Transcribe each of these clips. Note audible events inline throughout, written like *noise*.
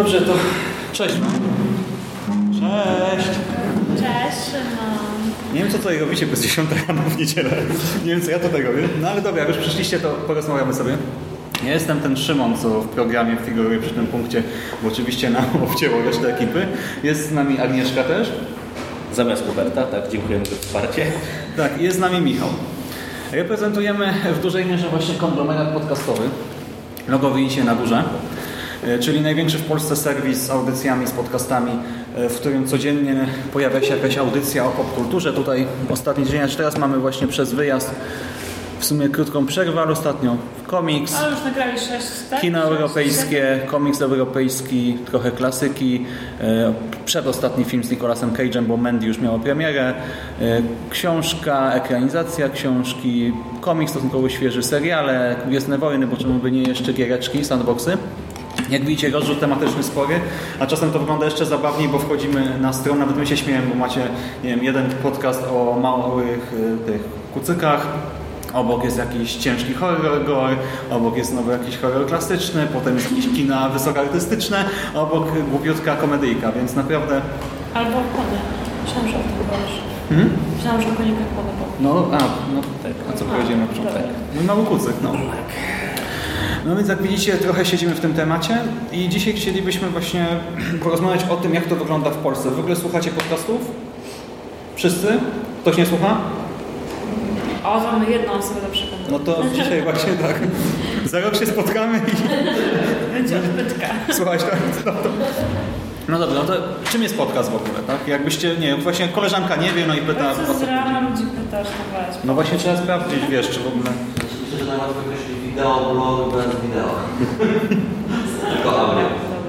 Dobrze, to cześć. Cześć. Cześć, Szymon. Nie wiem, co tutaj robicie bez 10 rano w niedzielę. Nie wiem, co ja tutaj robię. No ale dobra, jak już przyszliście, to porozmawiamy sobie. Ja jestem ten Szymon, co w programie figuruje przy tym punkcie, bo oczywiście nam *laughs* obcięło resztę ekipy. Jest z nami Agnieszka też. Zamiast Huberta, tak, dziękujemy za wsparcie. Tak, jest z nami Michał. Reprezentujemy w dużej mierze właśnie konglomerat podcastowy. Logo widzicie na górze. E, Czyli największy w Polsce serwis z audycjami, z podcastami, e, w którym codziennie pojawia się jakaś audycja o popkulturze. Tutaj ostatni dzień, aż teraz mamy właśnie przez wyjazd w sumie krótką przerwę, ale ostatnio komiks, Ale już nagrali sześć, tak? Kino europejskie, komiks europejski, trochę klasyki. E, Przedostatni film z Nicolasem Cage'em, bo Mandy już miało premierę. Książka, ekranizacja książki, komiks stosunkowo świeży, seriale, Gwiezdne Wojny, bo czemu by nie jeszcze giereczki, sandboxy. Jak widzicie, rozrzut tematyczny spory, a czasem to wygląda jeszcze zabawniej, bo wchodzimy na stronę, nawet my się śmiejemy, bo macie nie wiem, jeden podcast o małych y, tych kucykach, obok jest jakiś ciężki horror gore, obok jest nowy jakiś horror klasyczny, potem jest jakieś kina wysokoartystyczne, a obok głupiutka komedyjka, więc naprawdę... Albo kony. Myślałam, że o tym powiesz. Hmm? Myślałam, że o konikach powiesz. No, a, no tak, a co powiedziałem na początku? dobra. Mój mały kucyk, no. No więc jak widzicie, trochę siedzimy w tym temacie i dzisiaj chcielibyśmy właśnie *clears throat* porozmawiać o tym, jak to wygląda w Polsce. W ogóle słuchacie podcastów? Wszyscy? Ktoś nie słucha? O, mamy jedną osobę do przekonania. No to dzisiaj właśnie tak. *laughs* Za rok się spotkamy i Będzie odbytka. słuchać tak. No, to... no dobra, no to czym jest podcast w ogóle, tak? Jakbyście, nie wiem, właśnie koleżanka nie wie, no i pyta... Co z rana ludzi pytasz, to. No właśnie trzeba sprawdzić, wiesz, czy w ogóle... Myślę, że najłatwiej określić wideo, blog bez wideo. *laughs* Tylko audio.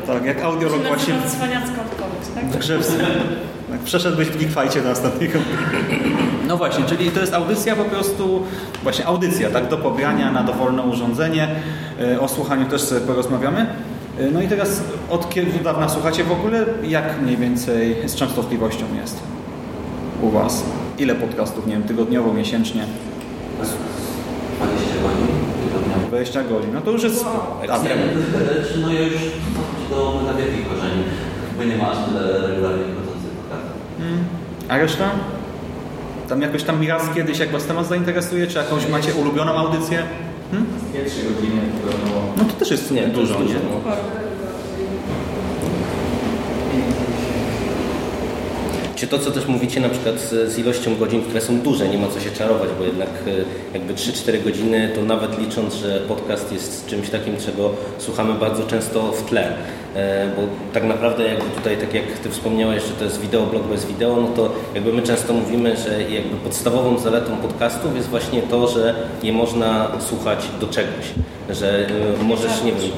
Tak, jak audiolog Czy na właśnie... tak? Grzewski. Tak, przeszedłbyś w Geekfightie na ostatniego. No właśnie, czyli to jest audycja po prostu, właśnie audycja, tak, do pobrania na dowolne urządzenie. E, O słuchaniu też sobie porozmawiamy. E, No i teraz od kiedy dawna słuchacie w ogóle? Jak mniej więcej z częstotliwością jest u Was? Ile podcastów, nie wiem, tygodniowo, miesięcznie? 20 godzin. 20 godzin. No to już jest... A, Nie, czy no już do metawielkich korzeni, bo nie ma aż tyle regularnie wychodzących podcastów. A reszta? Tam jakoś tam raz kiedyś, jak Was temat zainteresuje, czy jakąś macie ulubioną audycję? Hmm? 2-3 godziny tygodniowo. No to też jest Nie, dużo, jest nie? dużo. no. Czy to, co też mówicie na przykład z, z ilością godzin, które są duże, nie ma co się czarować, bo jednak e, jakby 3-4 godziny, to nawet licząc, że podcast jest czymś takim, czego słuchamy bardzo często w tle, E, bo tak naprawdę jakby tutaj, tak jak Ty wspomniałeś, że to jest wideoblog bez wideo, no to jakby my często mówimy, że jakby podstawową zaletą podcastów jest właśnie to, że je można słuchać do czegoś, że e, możesz, nie wiem,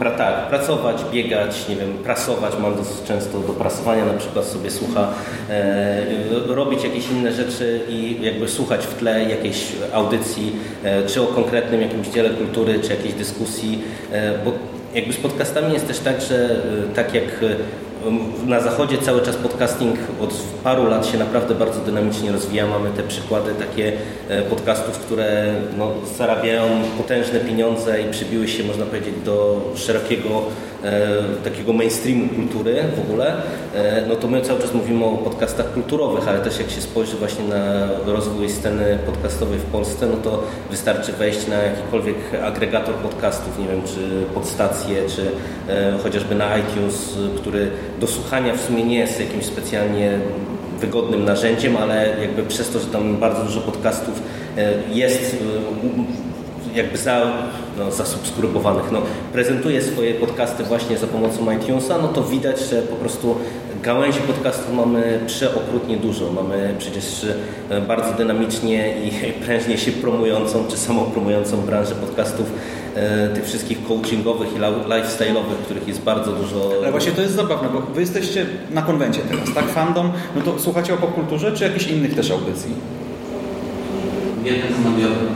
Pra, tak, pracować, biegać, nie wiem, prasować. Mam dosyć często do prasowania na przykład sobie słucha, e, robić jakieś inne rzeczy i jakby słuchać w tle jakiejś audycji, e, czy o konkretnym jakimś dziele kultury, czy jakiejś dyskusji, e, bo jakby z podcastami jest też tak, że e, tak jak e, na zachodzie cały czas podcasting od paru lat się naprawdę bardzo dynamicznie rozwija. Mamy te przykłady takie e, podcastów, które no, zarabiają potężne pieniądze i przybiły się, można powiedzieć, do szerokiego e, takiego mainstreamu kultury w ogóle. E, no to my cały czas mówimy o podcastach kulturowych, ale też jak się spojrzy właśnie na rozwój sceny podcastowej w Polsce, no to wystarczy wejść na jakikolwiek agregator podcastów, nie wiem, czy podstację, czy chociażby na iTunes, który do słuchania w sumie nie jest jakimś specjalnie wygodnym narzędziem, ale jakby przez to, że tam bardzo dużo podcastów e, jest e, jakby za, no, zasubskrybowanych, no, prezentuje swoje podcasty właśnie za pomocą iTunesa, no to widać, że po prostu Gałęzi podcastu mamy przeokrutnie dużo. Mamy przecież e, bardzo dynamicznie i *laughs* prężnie się promującą, czy samopromującą branżę podcastów, e, tych wszystkich coachingowych i lifestyle'owych, których jest bardzo dużo. Ale właśnie to jest zabawne, bo wy jesteście na konwencie teraz, tak? Fandom, no to słuchacie o popkulturze, czy jakichś innych też audycji? Jeden komediowy.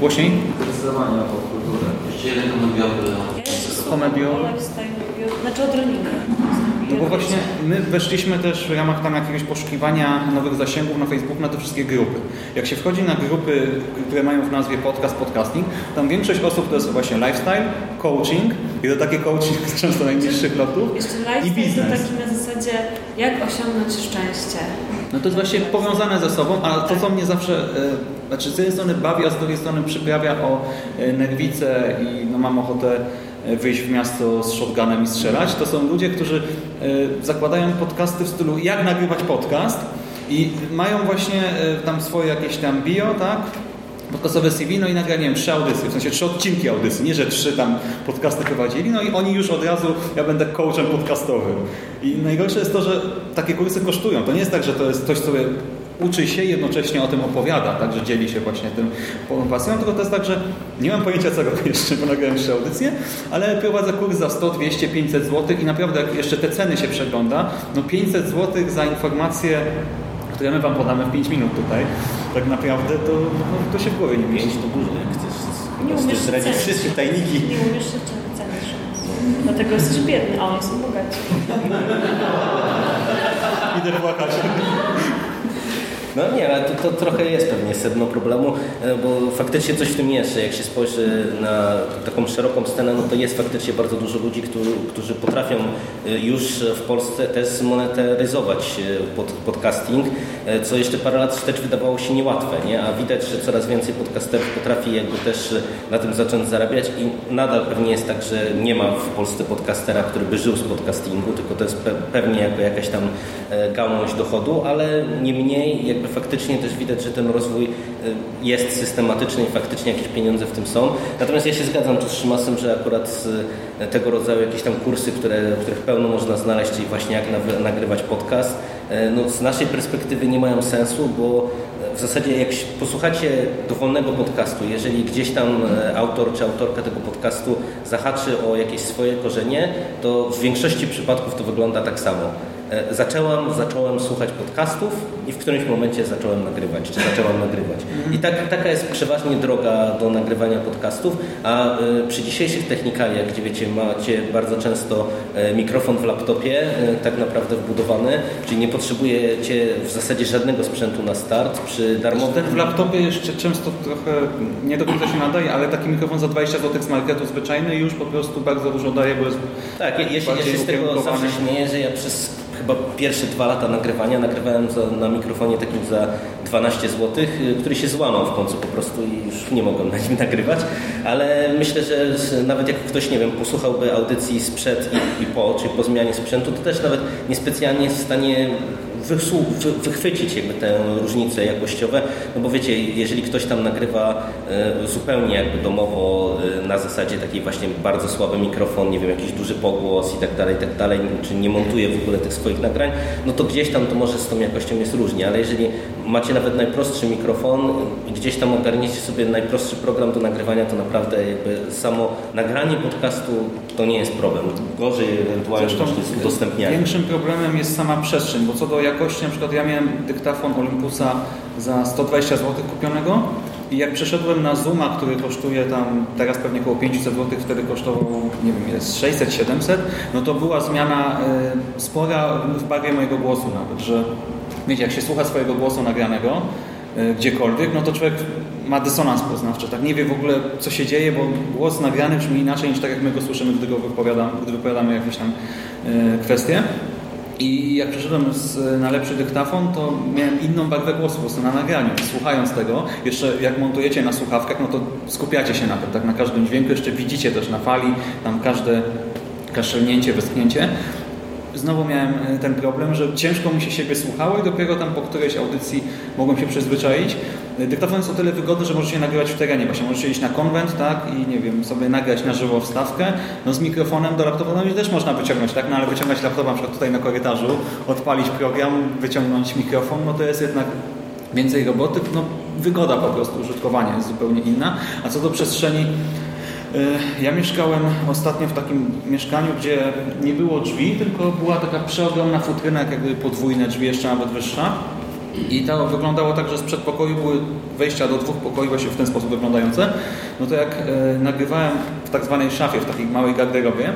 Głośniej? Zdecydowanie o popkulturę. Jeszcze jeden komediowy. Ja jeszcze o lifestyle, znaczy od runninga. No bo właśnie my weszliśmy też w ramach tam jakiegoś poszukiwania nowych zasięgów na Facebooku na te wszystkie grupy. Jak się wchodzi na grupy, które mają w nazwie podcast, podcasting, tam większość osób to jest właśnie lifestyle, coaching i to taki coaching *laughs* często najniższych lotów Jeszcze i lifestyle to biznes. taki na zasadzie, jak osiągnąć szczęście. No to jest właśnie powiązane ze sobą, a to co mnie zawsze, e, znaczy z jednej strony bawi, a z drugiej strony przyprawia o e, nerwice i no mam ochotę wyjść w miasto z shotgunem i strzelać, to są ludzie, którzy e, zakładają podcasty w stylu jak nagrywać podcast i mają właśnie e, tam swoje jakieś tam bio, tak? podcastowe CV, no i nagle, nie wiem, trzy audycje, w sensie trzy odcinki audycji, nie, że trzy tam podcasty prowadzili, no i oni już od razu, ja będę coachem podcastowym. I najgorsze jest to, że takie kursy kosztują. To nie jest tak, że to jest ktoś, sobie uczy się i jednocześnie o tym opowiada, tak, że dzieli się właśnie tym pasją, tylko to jest tak, że nie mam pojęcia co robię jeszcze, bo nagrałem trzy audycje, ale prowadzę kurs za 100, 200, 500 zł i naprawdę jak jeszcze te ceny się przegląda, no 500 zł za informacje które my Wam podamy w 5 minut tutaj, tak naprawdę to, no, to się w głowie nie mieści. To dużo, jak chcesz, Nie umiesz zdradzić wszystkie tajniki. Nie umiesz się cenić. Dlatego jesteś biedny, a oni są bogaci. Idę płakać. No nie, ale to, to trochę jest pewnie sedno problemu, e, bo faktycznie coś w tym jest, jak się spojrzy na taką szeroką scenę, no to jest faktycznie bardzo dużo ludzi, którzy, którzy potrafią e, już w Polsce też zmonetaryzować e, pod, podcasting, co jeszcze parę lat wstecz wydawało się niełatwe, nie? a widać, że coraz więcej podcasterów potrafi jakby też na tym zacząć zarabiać i nadal pewnie jest tak, że nie ma w Polsce podcastera, który by żył z podcastingu, tylko to jest pe pewnie jako jakaś tam gałąź dochodu, ale niemniej jakby faktycznie też widać, że ten rozwój e, jest systematyczny i faktycznie jakieś pieniądze w tym są. Natomiast ja się zgadzam z Szymasem, że akurat e, tego rodzaju jakieś tam kursy, które, których pełno można znaleźć, czyli właśnie jak nagrywać podcast, e, no z naszej perspektywy nie mają sensu, bo w zasadzie jak posłuchacie dowolnego podcastu, jeżeli gdzieś tam autor czy autorka tego podcastu zahaczy o jakieś swoje korzenie, to w większości przypadków to wygląda tak samo. E, Zaczęłam, zacząłem słuchać podcastów i w którymś momencie zacząłem nagrywać, czy zaczęłam nagrywać. I tak, taka jest przeważnie droga do nagrywania podcastów, a e, przy dzisiejszych technikaliach, gdzie wiecie, macie bardzo często e, mikrofon w laptopie, tak naprawdę wbudowany, czyli nie potrzebujecie w zasadzie żadnego sprzętu na start, przy darmowym... Ten w laptopie jeszcze często trochę nie do końca się nadaje, ale taki mikrofon za 20 zł z marketu zwyczajny już po prostu bardzo dużo daje, bo jest Tak, ja, ja, się, ja się z tego zawsze śmieję, że ja przez chyba pierwsze dwa lata nagrywania nagrywałem za, na mikrofonie takim za 12 zł, który się złamał w końcu po prostu i już nie mogłem na nim *laughs* nagrywać, ale myślę, że nawet jak ktoś, nie wiem, posłuchałby audycji sprzed i, i po, czyli po zmianie sprzętu, to też nawet niespecjalnie jest w stanie wysłu- wy, wychwycić jakby te różnice jakościowe, no bo wiecie, jeżeli ktoś tam nagrywa e, zupełnie jakby domowo e, na zasadzie takiej właśnie bardzo słaby mikrofon, nie wiem, jakiś duży pogłos i tak dalej, i tak dalej, czy nie montuje w ogóle tych swoich nagrań, no to gdzieś tam to może z tą jakością jest różnie, ale jeżeli macie nawet najprostszy mikrofon i gdzieś tam ogarniecie sobie najprostszy program do nagrywania, to naprawdę jakby samo nagranie podcastu to nie jest problem. Gorzej ewentualnie Zresztą udostępnianiem. Większym problemem jest sama przestrzeń, bo co do jakości, na przykład ja miałem dyktafon Olympusa za 120 zł kupionego i jak przeszedłem na Zooma, który kosztuje tam teraz pewnie około 500 zł, wtedy kosztował, nie wiem, jest 600-700, no to była zmiana y, spora w barwie mojego głosu nawet, że wiecie, jak się słucha swojego głosu nagranego, y, gdziekolwiek, no to człowiek ma dysonans poznawczy, tak nie wie w ogóle co się dzieje, bo głos nagrany brzmi inaczej niż tak jak my go słyszymy, gdy go wypowiadam, gdy wypowiadamy jakieś tam y, kwestie. I jak przeszedłem z, na lepszy dyktafon, to miałem inną barwę głosu po prostu na nagraniu. Słuchając tego, jeszcze jak montujecie na słuchawkach, no to skupiacie się na tym, tak na każdym dźwięku, jeszcze widzicie też na fali, tam każde kaszlnięcie, westchnięcie. Znowu miałem e, ten problem, że ciężko mi się siebie słuchało i dopiero tam po którejś audycji mogłem się przyzwyczaić. Dyktafon jest o tyle wygodny, że możecie nagrywać w terenie. Właśnie możecie iść na konwent, tak, i nie wiem, sobie nagrać na żywo wstawkę. No z mikrofonem do laptopa no, też można wyciągnąć, tak, no ale wyciągać laptopa na przykład tutaj na korytarzu, odpalić program, wyciągnąć mikrofon, no to jest jednak więcej roboty, no wygoda po prostu użytkowania jest zupełnie inna. A co do przestrzeni, y, ja mieszkałem ostatnio w takim mieszkaniu, gdzie nie było drzwi, tylko była taka przeogromna futryna, jak jakby podwójne drzwi, jeszcze nawet wyższa. I to wyglądało tak, że z przedpokoju były wejścia do dwóch pokoi właśnie w ten sposób wyglądające. No to jak e, nagrywałem w tak zwanej szafie, w takiej małej garderobie,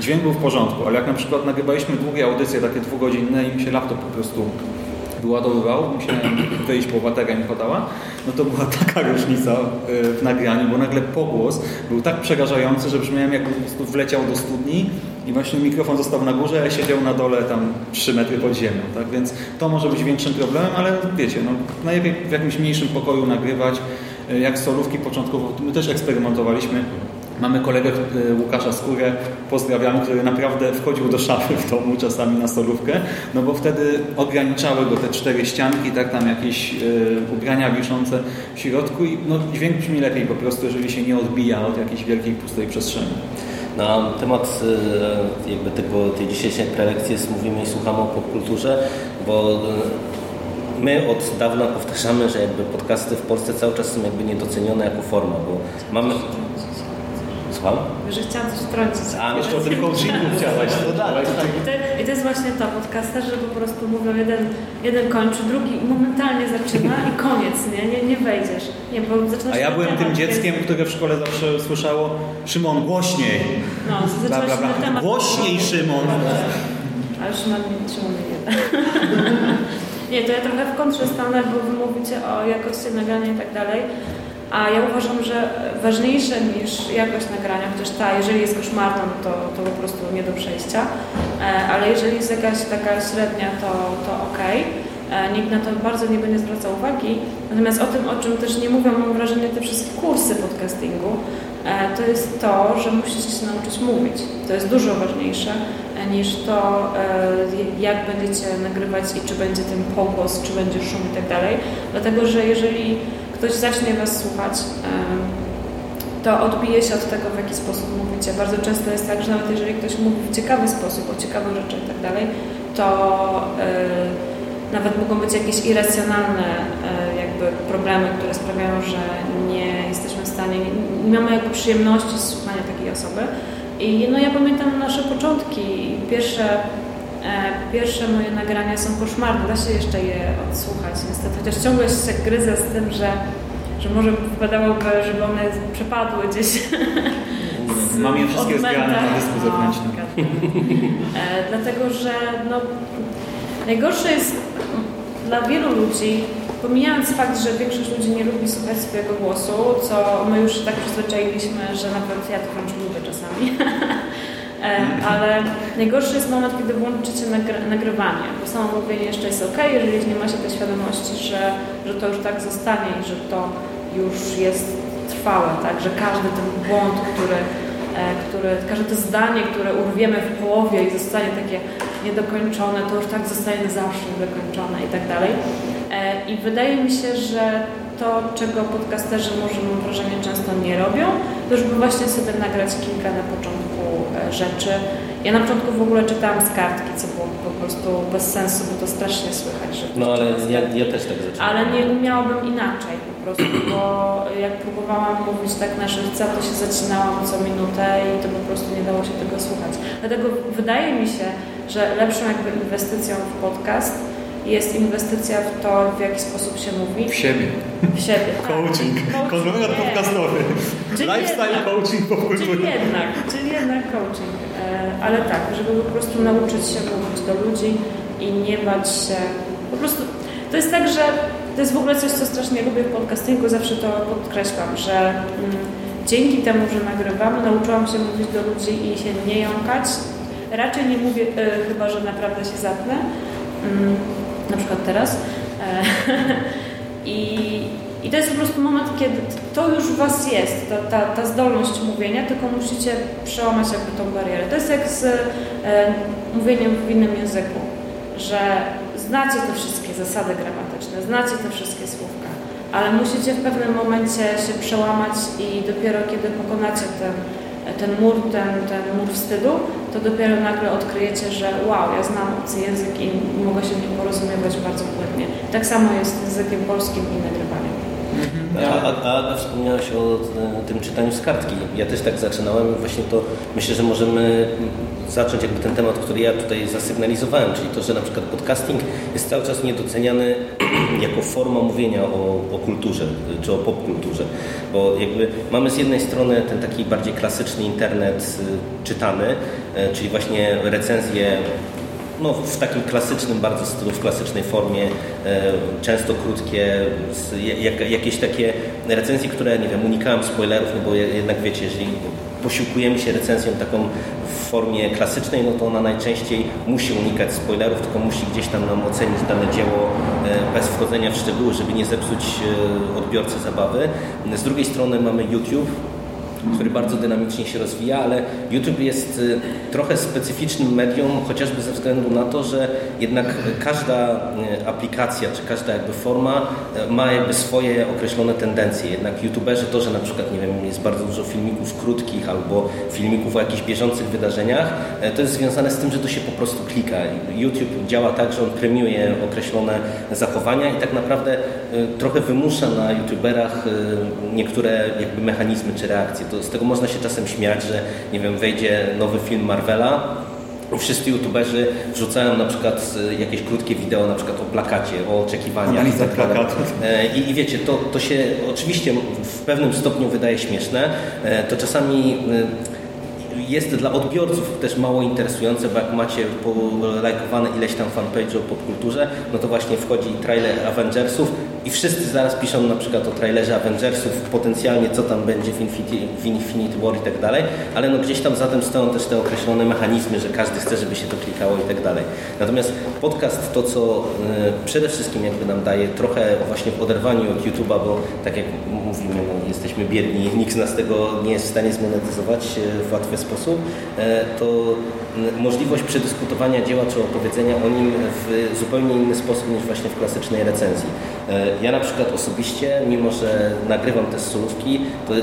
dźwięk był w porządku, ale jak na przykład nagrywaliśmy długie audycje, takie dwugodzinne i mi się laptop po prostu wyładowywał, musiałem wyjść, bo bateria mi podała, no to była *laughs* taka różnica e, w nagraniu, bo nagle pogłos był tak przerażający, że brzmiałem jakby po prostu wleciał do studni i właśnie mikrofon został na górze, a siedział na dole tam 3 metry pod ziemią, tak? Więc to może być większym problemem, ale wiecie, no, najlepiej w jakimś mniejszym pokoju nagrywać, e, jak solówki początkowo, my też eksperymentowaliśmy, Mamy kolegę e, Łukasza Skórę, pozdrawiamy, który naprawdę wchodził do szafy w domu czasami na solówkę, no bo wtedy ograniczały go te cztery ścianki, tak tam jakieś y, ubrania wiszące w środku i no, dźwięk brzmi lepiej po prostu, jeżeli się nie odbija od jakiejś wielkiej pustej przestrzeni. Na temat e, jakby tego, tej dzisiejszej prelekcji jest, mówimy i słuchamy o popkulturze, bo my od dawna powtarzamy, że jakby podcasty w Polsce cały czas są jakby niedocenione jako forma, bo mamy... Słucham? Że chciałam coś wtrącić. A, Jeszcze o tym coachingu chciałaś. *laughs* No tak, tak. I to, jest właśnie to, podcasterzy po prostu mówią, jeden, jeden kończy, drugi momentalnie zaczyna i koniec, nie, nie, nie wejdziesz. Nie, bo zaczynasz A ja byłem temat, tym więc- dzieckiem, które w szkole zawsze słyszało Szymon, głośniej! No, Bla, bla, na bla. temat. Głośniej, Szymon! Ale Szymon nie, Szymon nie. *laughs* Nie, to ja trochę w kontrze stanę, bo wy mówicie o jakości nagrania i tak dalej. A ja uważam, że ważniejsze niż jakość nagrania, chociaż ta, jeżeli jest koszmarna, no to, to po prostu nie do przejścia. E, Ale jeżeli jest jakaś taka średnia, to, to okej. E, Nikt na to bardzo nie będzie zwracał uwagi. Natomiast o tym, o czym też nie mówią, mam wrażenie, te wszystkie kursy podcastingu, e, to jest to, że musicie się nauczyć mówić. To jest dużo ważniejsze niż to, jak będziecie nagrywać i czy będzie ten pogłos, czy będzie szum i tak dalej. Dlatego, że jeżeli ktoś zacznie Was słuchać, to odbije się od tego, w jaki sposób mówicie. Bardzo często jest tak, że nawet jeżeli ktoś mówi w ciekawy sposób, o ciekawych rzeczach i tak dalej, to nawet mogą być jakieś irracjonalne jakby problemy, które sprawiają, że nie jesteśmy w stanie, nie, nie mamy jakby przyjemności z słuchania takiej osoby. I no ja pamiętam nasze początki. Pierwsze, e, pierwsze moje nagrania są koszmarne, da się jeszcze je odsłuchać niestety, chociaż ciągle się gryzę z tym, że, że może wypadałoby, żeby one przepadły gdzieś *laughs* z Mam je wszystkie zgrane na dysku O, zewnętrznym. E, dlatego, że no, najgorsze jest dla wielu ludzi, pomijając fakt, że większość ludzi nie lubi słuchać swojego głosu, co my już tak przyzwyczailiśmy, że nawet ja to wręcz lubię czasami. *laughs* E, Ale najgorszy jest moment, kiedy włączycie nagry- nagrywanie, bo samo mówienie jeszcze jest ok, jeżeli nie ma się tej świadomości, że, że to już tak zostanie i że to już jest trwałe, tak, że każdy ten błąd, który, e, który, każde to zdanie, które urwiemy w połowie i zostanie takie niedokończone, to już tak zostanie zawsze niedokończone i tak dalej. E, I wydaje mi się, że to, czego podcasterzy może mam wrażenie często nie robią, to żeby właśnie sobie nagrać kilka na początku e, rzeczy. Ja na początku w ogóle czytałam z kartki, co było po prostu bez sensu, bo to strasznie słychać, że No ale ja, ja też tak zacząłem. Ale nie umiałabym inaczej po prostu, bo jak próbowałam mówić tak na żywca, to się zacinałam co minutę i to po prostu nie dało się tego słuchać. Dlatego wydaje mi się, że lepszą jakby inwestycją w podcast jest inwestycja w to, w jaki sposób się mówi. W siebie. W siebie. tak. Coaching. Konglomerat podcastowy. Lifestyle jednak- coaching po Czyli jednak, czyli jednak coaching. E, Ale tak, żeby po prostu nauczyć się mówić do ludzi i nie bać się. Po prostu to jest tak, że to jest w ogóle coś, co strasznie lubię w podcastingu, zawsze to podkreślam, że mm, dzięki temu, że nagrywamy, nauczyłam się mówić do ludzi i się nie jąkać. Raczej nie mówię, e, chyba że naprawdę się zapnę. Mm, na przykład teraz. E, *laughs* I, I to jest po prostu moment, kiedy to już w Was jest, ta, ta, ta zdolność mówienia, tylko musicie przełamać jakby tą barierę. To jest jak z e, mówieniem w innym języku, że znacie te wszystkie zasady gramatyczne, znacie te wszystkie słówka, ale musicie w pewnym momencie się przełamać i dopiero kiedy pokonacie ten, ten mur, ten, ten mur wstydu, to dopiero nagle odkryjecie, że wow, ja znam obcy język i mogę się w nim porozumiewać bardzo płynnie. Tak samo jest z językiem polskim i nagrywaniem. A, a, a wspomniałeś o e, tym czytaniu z kartki. Ja też tak zaczynałem. Właśnie to myślę, że możemy zacząć jakby ten temat, który ja tutaj zasygnalizowałem, czyli to, że na przykład podcasting jest cały czas niedoceniany *clears throat* jako forma mówienia o, o kulturze, czy o popkulturze. Bo jakby mamy z jednej strony ten taki bardziej klasyczny internet y, czytany, y, czyli właśnie recenzje no, w takim klasycznym bardzo stylu, w klasycznej formie, e, często krótkie, jakieś takie recenzje, które, nie wiem, unikałem spoilerów, no bo jednak wiecie, jeżeli posiłkujemy się recenzją taką w formie klasycznej, no to ona najczęściej musi unikać spoilerów, tylko musi gdzieś tam nam ocenić dane dzieło e, bez wchodzenia w szczegóły, żeby nie zepsuć e, odbiorcy zabawy. Z drugiej strony mamy YouTube, który bardzo dynamicznie się rozwija, ale YouTube jest y, trochę specyficznym medium, chociażby ze względu na to, że jednak każda y, aplikacja, czy każda jakby forma y, ma jakby swoje określone tendencje. Jednak YouTuberzy to, że na przykład, nie wiem, jest bardzo dużo filmików krótkich albo filmików o jakichś bieżących wydarzeniach, to jest związane z tym, że to się po prostu klika. YouTube działa tak, że on premiuje określone zachowania i tak naprawdę trochę wymusza na YouTuberach niektóre jakby mechanizmy czy reakcje to z tego można się czasem śmiać, że nie wiem, wejdzie nowy film Marvela, Wszyscy youtuberzy wrzucają na przykład e, jakieś krótkie wideo na przykład o plakacie, o oczekiwaniach. Analiza plakatu. E, I, I wiecie, to, to się oczywiście w pewnym stopniu wydaje śmieszne, e, to czasami jest dla odbiorców też mało interesujące, bo jak macie polajkowane ileś tam fanpage o popkulturze, no to właśnie wchodzi trailer Avengersów i wszyscy zaraz piszą na przykład o trailerze Avengersów, potencjalnie co tam będzie w Infinity, w Infinity War i tak dalej, ale no gdzieś tam za tym stoją też te określone mechanizmy, że każdy chce, żeby się to klikało i tak dalej. Natomiast podcast to, co y, przede wszystkim jakby nam daje trochę właśnie w oderwaniu od YouTube'a, bo tak jak mówimy, no, jesteśmy biedni, nikt z nas tego nie jest w stanie zmonetyzować y, w łatwy sposób, e, to możliwość przedyskutowania dzieła czy opowiedzenia o nim w zupełnie inny sposób niż właśnie w klasycznej recenzji. E, ja na przykład osobiście, mimo że nagrywam te solówki, to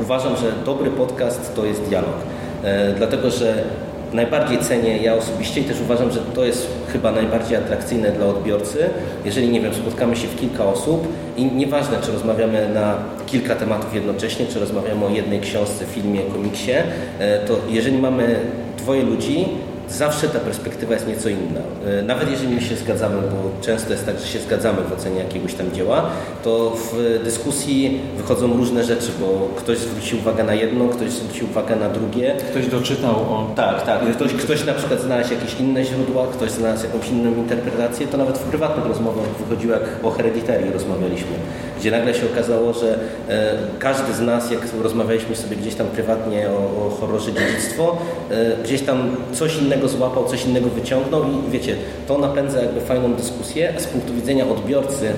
uważam, że dobry podcast to jest dialog. E, dlatego, że najbardziej cenię. Ja osobiście i też uważam, że to jest chyba najbardziej atrakcyjne dla odbiorcy, jeżeli, nie wiem, spotkamy się w kilka osób i nieważne, czy rozmawiamy na kilka tematów jednocześnie, czy rozmawiamy o jednej książce, filmie, komiksie, e, to jeżeli mamy dwoje ludzi, zawsze ta perspektywa jest nieco inna. E, nawet jeżeli my się zgadzamy, bo często jest tak, że się zgadzamy w ocenie jakiegoś tam dzieła, to w dyskusji wychodzą różne rzeczy, bo ktoś zwrócił uwagę na jedno, ktoś zwrócił uwagę na drugie. Ktoś doczytał o... Tak, tak. Ktoś, ktoś na przykład znalazł jakieś inne źródła, ktoś znalazł jakąś inną interpretację. To nawet w prywatnych rozmowach wychodziło, jak o hereditarii rozmawialiśmy, gdzie nagle się okazało, że e, każdy z nas, jak rozmawialiśmy sobie gdzieś tam prywatnie o, o horrorze dziedzictwo, e, gdzieś tam coś innego złapał, coś innego wyciągnął i wiecie, to napędza jakby fajną dyskusję, a z punktu widzenia odbiorcy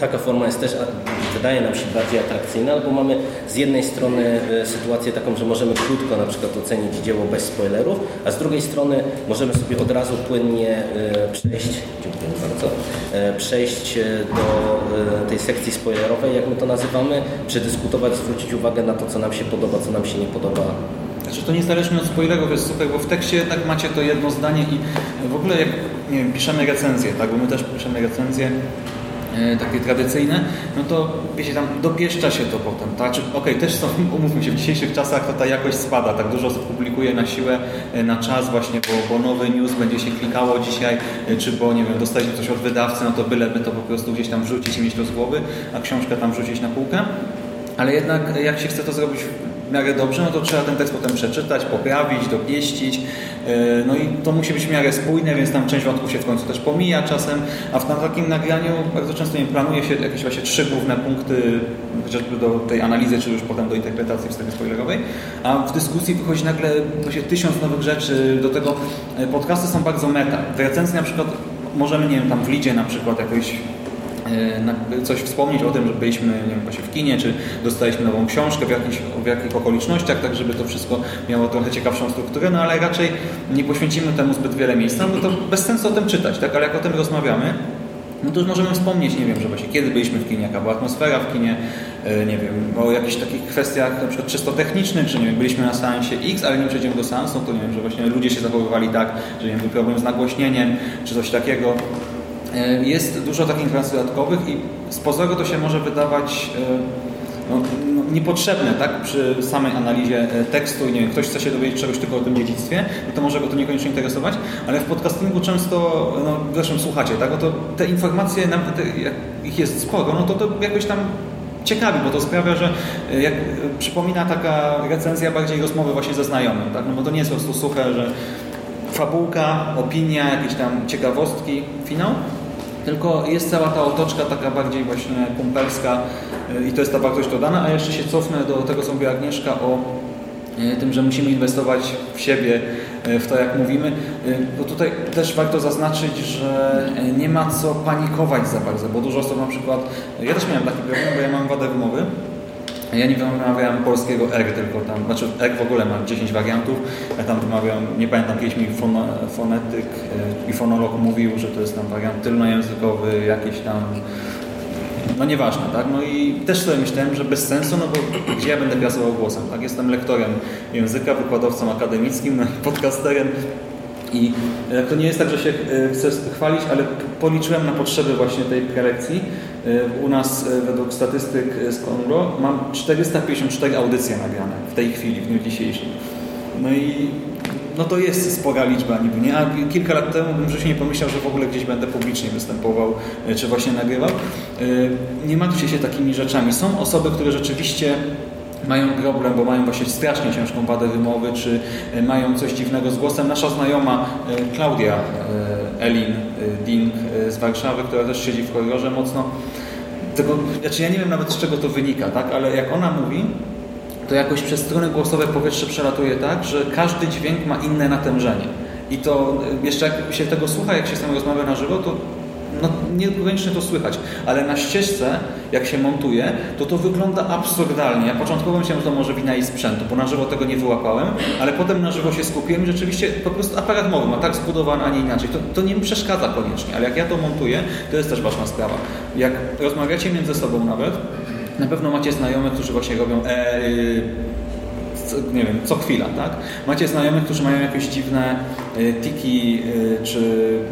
taka forma jest też, wydaje nam się bardziej atrakcyjna, albo mamy z jednej strony e, sytuację taką, że możemy krótko na przykład ocenić dzieło bez spoilerów, a z drugiej strony możemy sobie od razu płynnie e, przejść, dziękuję bardzo, e, przejść do tej sekcji spoilerowej, jak my to nazywamy, przedyskutować, zwrócić uwagę na to, co nam się podoba, co nam się nie podoba, znaczy to niezależnie od spoilerów jest super, bo w tekście jednak macie to jedno zdanie i w ogóle jak nie wiem, piszemy recenzję, tak, bo my też piszemy recenzje e, takie tradycyjne, no to wiecie, tam dopieszcza się to potem, tak? Okej, też są, *laughs* umówmy się, w dzisiejszych czasach to ta jakość spada, tak dużo osób publikuje na siłę, e, na czas właśnie, bo, bo nowy news będzie się klikało dzisiaj, e, czy bo, nie wiem, dostaliśmy coś od wydawcy, no to byleby to po prostu gdzieś tam wrzucić i mieć to z głowy, a książkę tam wrzucić na półkę. Ale jednak jak się chce to zrobić w miarę dobrze, no to trzeba ten tekst potem przeczytać, poprawić, dopieścić. E, no i to musi być w miarę spójne, więc tam część wątków się w końcu też pomija czasem, a w takim nagraniu bardzo często nie planuje się jakieś właśnie trzy główne punkty, chociażby do tej analizy, czy już potem do interpretacji w strefie spoilerowej, a w dyskusji wychodzi nagle właśnie tysiąc nowych rzeczy, do tego e, podcasty są bardzo meta. W recenzji na przykład możemy, nie wiem, tam w lidzie na przykład jakoś coś wspomnieć o tym, że byliśmy nie wiem, właśnie w kinie, czy dostaliśmy nową książkę, w, jakichś, w jakich okolicznościach, tak żeby to wszystko miało trochę ciekawszą strukturę, no ale raczej nie poświęcimy temu zbyt wiele miejsca, no to bez sensu o tym czytać, tak? ale jak o tym rozmawiamy, no to już możemy wspomnieć, nie wiem, że właśnie kiedy byliśmy w kinie, jaka była atmosfera w kinie, e, nie wiem, o jakichś takich kwestiach na przykład czysto technicznych, że nie wiem, byliśmy na seansie X, ale nie przejdziemy do seansu, to nie wiem, że właśnie ludzie się zachowywali tak, że nie wiem, był problem z nagłośnieniem, czy coś takiego. E, Jest dużo takich informacji dodatkowych i z pozoru to się może wydawać e, no, no, niepotrzebne tak? przy samej analizie e, tekstu. Nie wiem, ktoś chce się dowiedzieć czegoś tylko o tym dziedzictwie, no to może go to niekoniecznie interesować, ale w podcastingu często, no, zresztą słuchacie, tak? No to te informacje, nawet ich jest sporo, no to to jakoś tam ciekawi, bo to sprawia, że jak przypomina taka recenzja bardziej rozmowy właśnie ze znajomym, tak? No bo to nie jest po prostu suche, że fabułka, opinia, jakieś tam ciekawostki, finał, tylko jest cała ta otoczka taka bardziej właśnie kumpelska y, i to jest ta wartość dodana, a jeszcze się cofnę do tego, co mówiła Agnieszka o y, tym, że musimy inwestować w siebie, y, w to jak mówimy, bo tutaj też warto zaznaczyć, że nie ma co panikować za bardzo, bo dużo osób na przykład, ja też miałem taki problem, bo ja mam wadę wymowy, ja nie wymawiałem polskiego R, tylko tam, znaczy R w ogóle ma 10 wariantów. Ja tam wymawiam, nie pamiętam, kiedyś mi fono, fonetyk e, i fonolog mówił, że to jest tam wariant tylnojęzykowy, jakiś tam, no nieważne, tak? No i też sobie myślałem, że bez sensu, no bo gdzie ja będę pracował głosem, tak? Jestem lektorem języka, wykładowcą akademickim, podcasterem, i e, to nie jest tak, że się e, chcę chwalić, ale policzyłem na potrzeby właśnie tej prelekcji. E, U nas według statystyk z Kongo mam 454 audycje nagrane w tej chwili, w dniu dzisiejszym. No i no to jest spora liczba niby, nie? A kilka lat temu bym się nie pomyślał, że w ogóle gdzieś będę publicznie występował, czy właśnie nagrywał. Nie martwcie się takimi rzeczami. Są osoby, które rzeczywiście mają problem, bo mają właśnie strasznie ciężką wadę wymowy, czy e, mają coś dziwnego z głosem. Nasza znajoma e, Klaudia e, Elin Ding z Warszawy, która też siedzi w korridorze mocno, tego, znaczy ja nie wiem nawet z czego to wynika, tak? ale jak ona mówi, to jakoś przez strony głosowe powietrze przelatuje tak, że każdy dźwięk ma inne natężenie. I to jeszcze jak się tego słucha, jak się z tym rozmawia na żywo, to no, niekoniecznie to słychać, ale na ścieżce, jak się montuje, to to wygląda absurdalnie. Ja początkowo myślałem, że to może wina i sprzętu, bo na żywo tego nie wyłapałem, ale potem na żywo się skupiłem i rzeczywiście po prostu aparat mowy ma tak zbudowany, a nie inaczej. To, to nie mi przeszkadza koniecznie, ale jak ja to montuję, to jest też ważna sprawa. Jak rozmawiacie między sobą nawet, na pewno macie znajomych, którzy właśnie robią e, nie wiem, co chwila, tak? Macie znajomych, którzy mają jakieś dziwne y, tiki, y, czy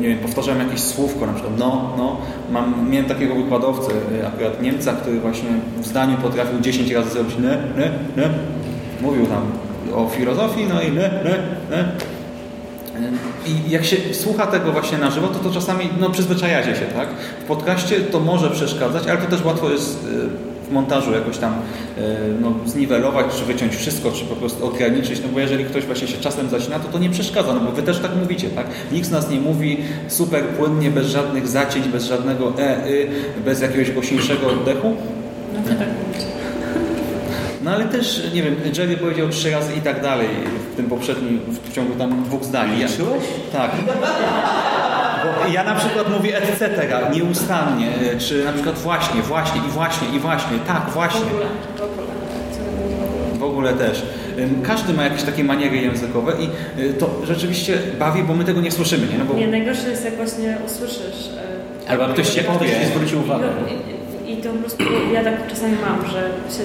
nie wiem, powtarzają jakieś słówko, na przykład no, no. Mam, miałem takiego wykładowcę, y, akurat Niemca, który właśnie w zdaniu potrafił 10 razy zrobić ne, ne, ne. Mówił tam o filozofii, no i ne, ne, ne. I jak się słucha tego właśnie na żywo, to to czasami no, przyzwyczajacie się, tak? W podcaście to może przeszkadzać, ale to też łatwo jest w montażu jakoś tam e, no, zniwelować, czy wyciąć wszystko, czy po prostu ograniczyć, no bo jeżeli ktoś właśnie się czasem zacina, to to nie przeszkadza, no bo wy też tak mówicie, tak? Nikt z nas nie mówi super płynnie, bez żadnych zacięć, bez żadnego e, y, bez jakiegoś głośniejszego oddechu. No wy tak mówicie. No ale też, nie wiem, Jerry powiedział trzy razy i tak dalej w tym poprzednim, w ciągu tam dwóch zdań. Liczyłeś? Tak. Bo ja na przykład mówię etc. nieustannie, czy na przykład właśnie, właśnie i właśnie i właśnie, tak, właśnie. W ogóle, w ogóle. W ogóle też. Każdy ma jakieś takie maniery językowe i y, to rzeczywiście bawi, bo my tego nie słyszymy, nie? No bo... Nie, najgorsze jest jak właśnie usłyszysz... e, Albo ktoś ci powie. Ktoś ci zwrócił uwagę. I, I to po prostu ja tak czasami mam, że się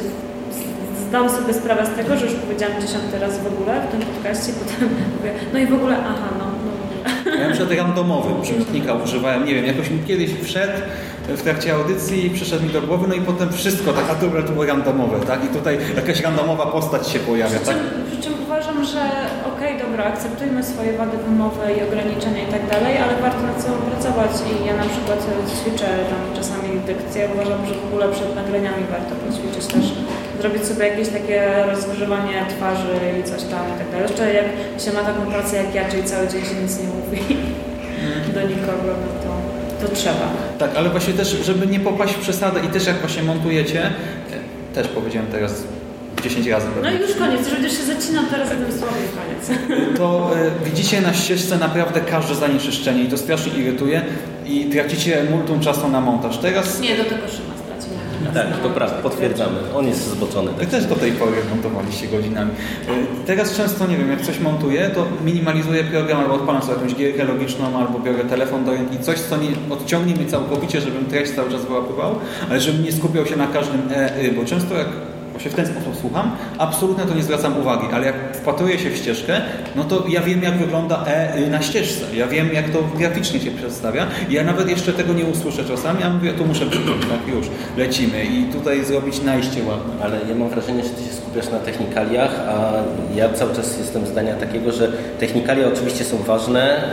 zdam sobie sprawę z tego, że już powiedziałam dziesiąty raz w ogóle w tym podcaście, potem *laughs* mówię, no i w ogóle, aha, no Ja na przykład randomowy przymiotnika używałem, nie wiem, jakoś mi kiedyś wszedł w trakcie audycji przyszedł mi do głowy, no i potem wszystko, tak, a dobra, to było randomowe, tak? I tutaj jakaś randomowa postać się pojawia, Przy tak? czym, przy czym uważam, że okej, dobra, akceptujmy swoje wady wymowy i ograniczenia i tak dalej, ale warto nad sobą pracować i ja na przykład ćwiczę tam czasami dykcję. Uważam, że w ogóle przed nagraniami warto poćwiczyć też. Zrobić sobie jakieś takie rozgrzewanie twarzy i coś tam i tak dalej. Jeszcze jak się ma taką pracę jak ja, czyli cały dzień się nic nie mówi do nikogo, no to, to trzeba. Tak, ale właśnie też, żeby nie popaść w przesadę i też jak właśnie montujecie, też powiedziałem teraz 10 razy No pewnie, i już koniec, że będziesz się zacinał teraz jednym słowem koniec. to e, widzicie na ścieżce naprawdę każde zanieczyszczenie i to strasznie irytuje i tracicie multum czasu na montaż. Teraz Nie, do tego Szyma straci. Tak, to prawda, potwierdzamy. On jest zboczony. Wy Tak. też do tej pory montowaliście godzinami. Y, Teraz często, nie wiem, jak coś montuję, to minimalizuję program albo odpalam sobie jakąś gierkę logiczną, albo biorę telefon do ręki, coś, co nie odciągnie mnie całkowicie, żebym treść cały czas wyłapywał, ale żebym nie skupiał się na każdym e, y, bo często jak się w ten sposób słucham, absolutnie to nie zwracam uwagi, ale jak wpatruję się w ścieżkę, no to ja wiem, jak wygląda E y, na ścieżce. Ja wiem, jak to graficznie się przedstawia. Ja nawet jeszcze tego nie usłyszę czasami, a mówię, tu muszę przyjąć, tak, już, lecimy i tutaj zrobić najście ładne. Ale ja mam wrażenie, że ty się skupiasz na technikaliach, a ja cały czas jestem zdania takiego, że technikalia oczywiście są ważne.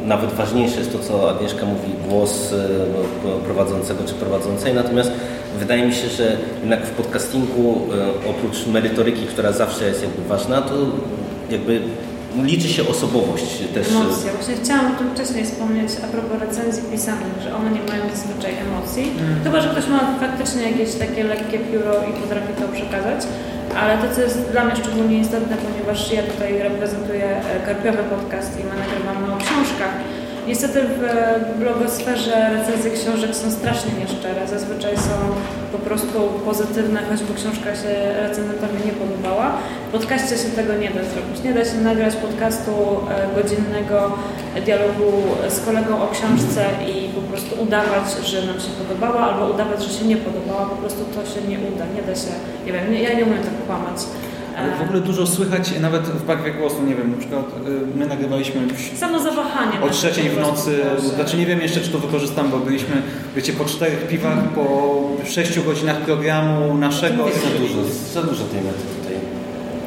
yy, Nawet ważniejsze jest to, co Agnieszka mówi, głos yy, prowadzącego czy prowadzącej. Natomiast wydaje mi się, że jednak w podcastingu yy, oprócz merytoryki, która zawsze jest jakby ważna, to jakby liczy się osobowość też. Emocje. Właśnie chciałam o tym wcześniej wspomnieć a propos recenzji pisanych, że one nie mają zazwyczaj emocji. Chyba, że ktoś ma faktycznie jakieś takie lekkie pióro i potrafi to przekazać. Ale to, co jest dla mnie szczególnie istotne, ponieważ ja tutaj reprezentuję e, Karpiowy Podcast i my nagrywamy o książkach. Niestety w blogosferze recenzje książek są strasznie nieszczere. Zazwyczaj są po prostu pozytywne, choćby książka się recenzentowi nie podobała. W podcaście się tego nie da zrobić. Nie da się nagrać podcastu e, godzinnego dialogu z kolegą o książce i po prostu udawać, że nam się podobała, albo udawać, że się nie podobała. Po prostu to się nie uda. Nie da się, nie wiem, ja nie umiem tak kłamać. W ogóle dużo słychać nawet w barwie głosu, nie wiem, na przykład y, my nagrywaliśmy w- Samo zawahanie. o trzeciej w nocy, znaczy nie wiem jeszcze czy to wykorzystam, bo byliśmy, wiecie, po czterech piwach, po sześciu godzinach programu naszego. Za dużo, za dużo tej mety tutaj.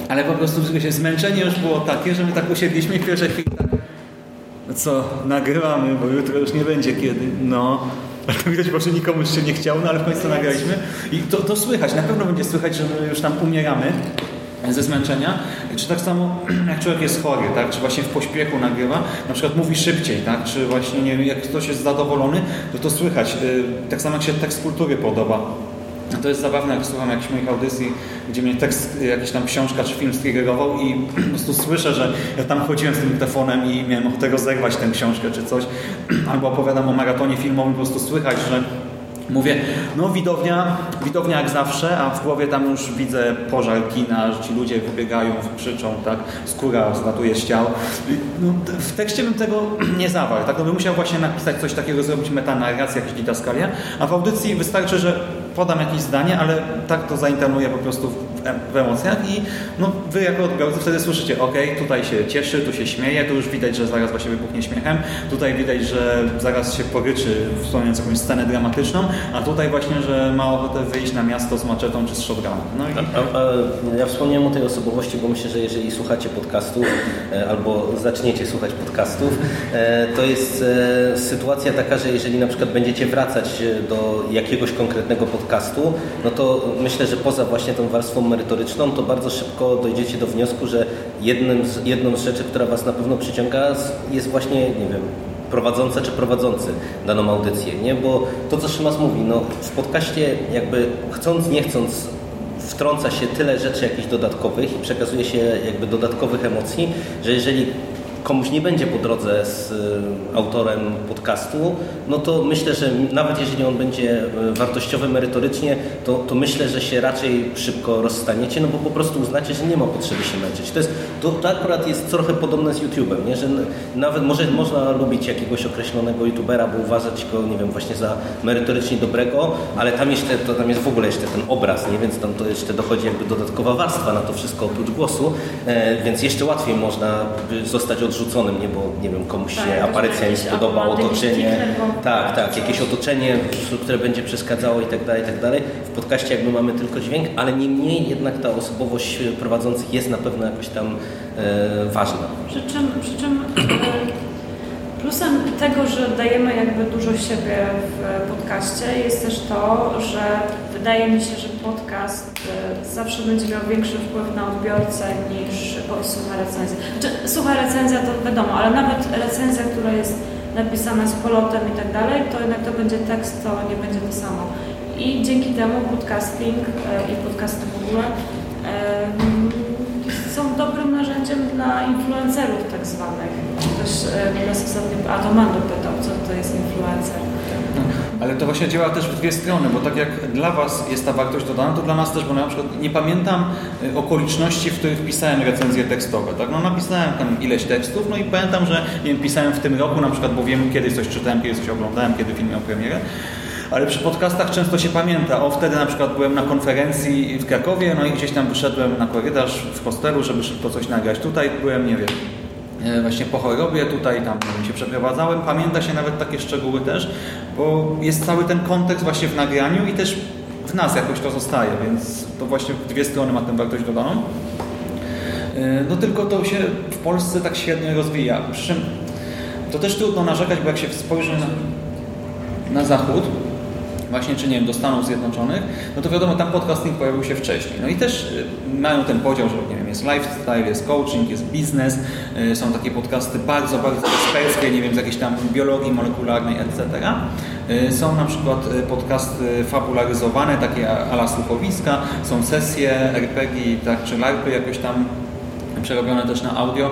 Ale po prostu wiecie, zmęczenie już było takie, że my tak usiedliśmy i w pierwszej chwili tak, "No co, nagrywamy, bo jutro już nie będzie kiedy, no. Ale to widać, bo że nikomu już się nie chciało, no ale w końcu to nagraliśmy. I to, to słychać, na pewno będzie słychać, że my już tam umieramy ze zmęczenia. Czy tak samo *clears throat* jak człowiek jest chory, tak? czy właśnie w pośpiechu nagrywa, na przykład mówi szybciej, tak? czy właśnie nie wiem, jak ktoś jest zadowolony, to to słychać. Y, Tak samo jak się tekst kultury podoba. To jest zabawne, jak słucham jakichś moich audycji, gdzie mnie tekst, jakaś tam książka czy film striggerował i *clears throat* po prostu słyszę, że ja tam chodziłem z tym telefonem i miałem ochotę rozerwać tę książkę czy coś. *clears throat* Albo opowiadam o maratonie filmowym, po prostu słychać, że Mówię, no widownia, widownia jak zawsze, a w głowie tam już widzę pożar kina, że ci ludzie wybiegają, krzyczą, tak, skóra zlatuje z ciał. No, w tekście bym tego *clears throat* nie zawarł, tak, no bym musiał właśnie napisać coś takiego, zrobić metanarrację, jakieś didaskalia, a w audycji wystarczy, że podam jakieś zdanie, ale tak to zainternuję po prostu w emocjach i no, wy jako odbiorcy wtedy słyszycie, ok, tutaj się cieszy, tu się śmieje, tu już widać, że zaraz właśnie wybuchnie śmiechem, tutaj widać, że zaraz się poryczy, wspomniając jakąś scenę dramatyczną, a tutaj właśnie, że ma ochotę wyjść na miasto z maczetą czy z shotgunem. No i ja wspomniałem o tej osobowości, bo myślę, że jeżeli słuchacie podcastów e, albo zaczniecie słuchać podcastów, e, to jest e, sytuacja taka, że jeżeli na przykład będziecie wracać do jakiegoś konkretnego podcastu, no to myślę, że poza właśnie tą warstwą merytoryczną, to bardzo szybko dojdziecie do wniosku, że jednym z, jedną z rzeczy, która Was na pewno przyciąga, jest właśnie, nie wiem, prowadząca czy prowadzący daną audycję, nie? Bo to, co Szymas mówi, no w podcaście jakby chcąc, nie chcąc wtrąca się tyle rzeczy jakichś dodatkowych i przekazuje się jakby dodatkowych emocji, że jeżeli komuś nie będzie po drodze z y, autorem podcastu, no to myślę, że nawet jeżeli on będzie y, wartościowy merytorycznie, to, to myślę, że się raczej szybko rozstaniecie, no bo po prostu uznacie, że nie ma potrzeby się męczyć. To, jest, to, to akurat jest trochę podobne z YouTube'em, nie? że nawet może można lubić jakiegoś określonego YouTubera, bo uważać go, nie wiem, właśnie za merytorycznie dobrego, ale tam jeszcze, to tam jest w ogóle jeszcze ten obraz, nie? więc tam to jeszcze dochodzi jakby dodatkowa warstwa na to wszystko oprócz głosu, e, więc jeszcze łatwiej można by zostać odrzuconym, nie? bo nie wiem, komuś Tak, się aparycja nie spodoba, otoczenie, tak, tak, jakieś otoczenie, które będzie przeszkadzało i tak dalej, i tak dalej. W podcaście jakby mamy tylko dźwięk, ale niemniej jednak ta osobowość prowadzących jest na pewno jakoś tam e, ważna. Przy czym, przy czym e, plusem tego, że dajemy jakby dużo siebie w podcaście jest też to, że wydaje mi się, że podcast e, zawsze będzie miał większy wpływ na odbiorcę niż sucha recenzja. Znaczy, sucha recenzja to wiadomo, ale nawet recenzja, która jest napisana z polotem i tak dalej, to jednak to będzie tekst, to nie będzie to samo. I dzięki temu podcasting e, i podcasty w ogóle em, są dobrym narzędziem dla influencerów tak zwanych. Ktoś e, nas ostatnio, a to Mando pytał, co to jest influencer. Ale to właśnie działa też w dwie strony, bo tak jak dla Was jest ta wartość dodana, to dla nas też, bo na przykład nie pamiętam y, okoliczności, w których pisałem recenzje tekstowe. Tak? No napisałem tam ileś tekstów, no i pamiętam, że nie wiem, pisałem w tym roku na przykład, bo wiem kiedy coś czytałem, kiedy coś oglądałem, kiedy film miał premierę. Ale przy podcastach często się pamięta, o wtedy na przykład byłem na konferencji w Krakowie, no i gdzieś tam wyszedłem na korytarz w hostelu, żeby szybko coś nagrać. Tutaj byłem, nie wiem, właśnie po chorobie, tutaj tam się przeprowadzałem. Pamięta się nawet takie szczegóły też, bo jest cały ten kontekst właśnie w nagraniu i też w nas jakoś to zostaje, więc to właśnie dwie strony ma tę wartość dodaną. E, No tylko to się w Polsce tak średnio rozwija. Przy czym to też trudno narzekać, bo jak się spojrzy na, na zachód, właśnie czy nie wiem, do Stanów Zjednoczonych, no to wiadomo, tam podcasting pojawił się wcześniej. No i też y, mają ten podział, że nie wiem, jest lifestyle, jest coaching, jest biznes, y, są takie podcasty bardzo, bardzo eksperckie, nie wiem, z jakiejś tam biologii molekularnej, etc. Y, Są na przykład podcasty fabularyzowane, takie ala słuchowiska, są sesje RPG, tak, czy larpy jakoś tam przerobione też na audio.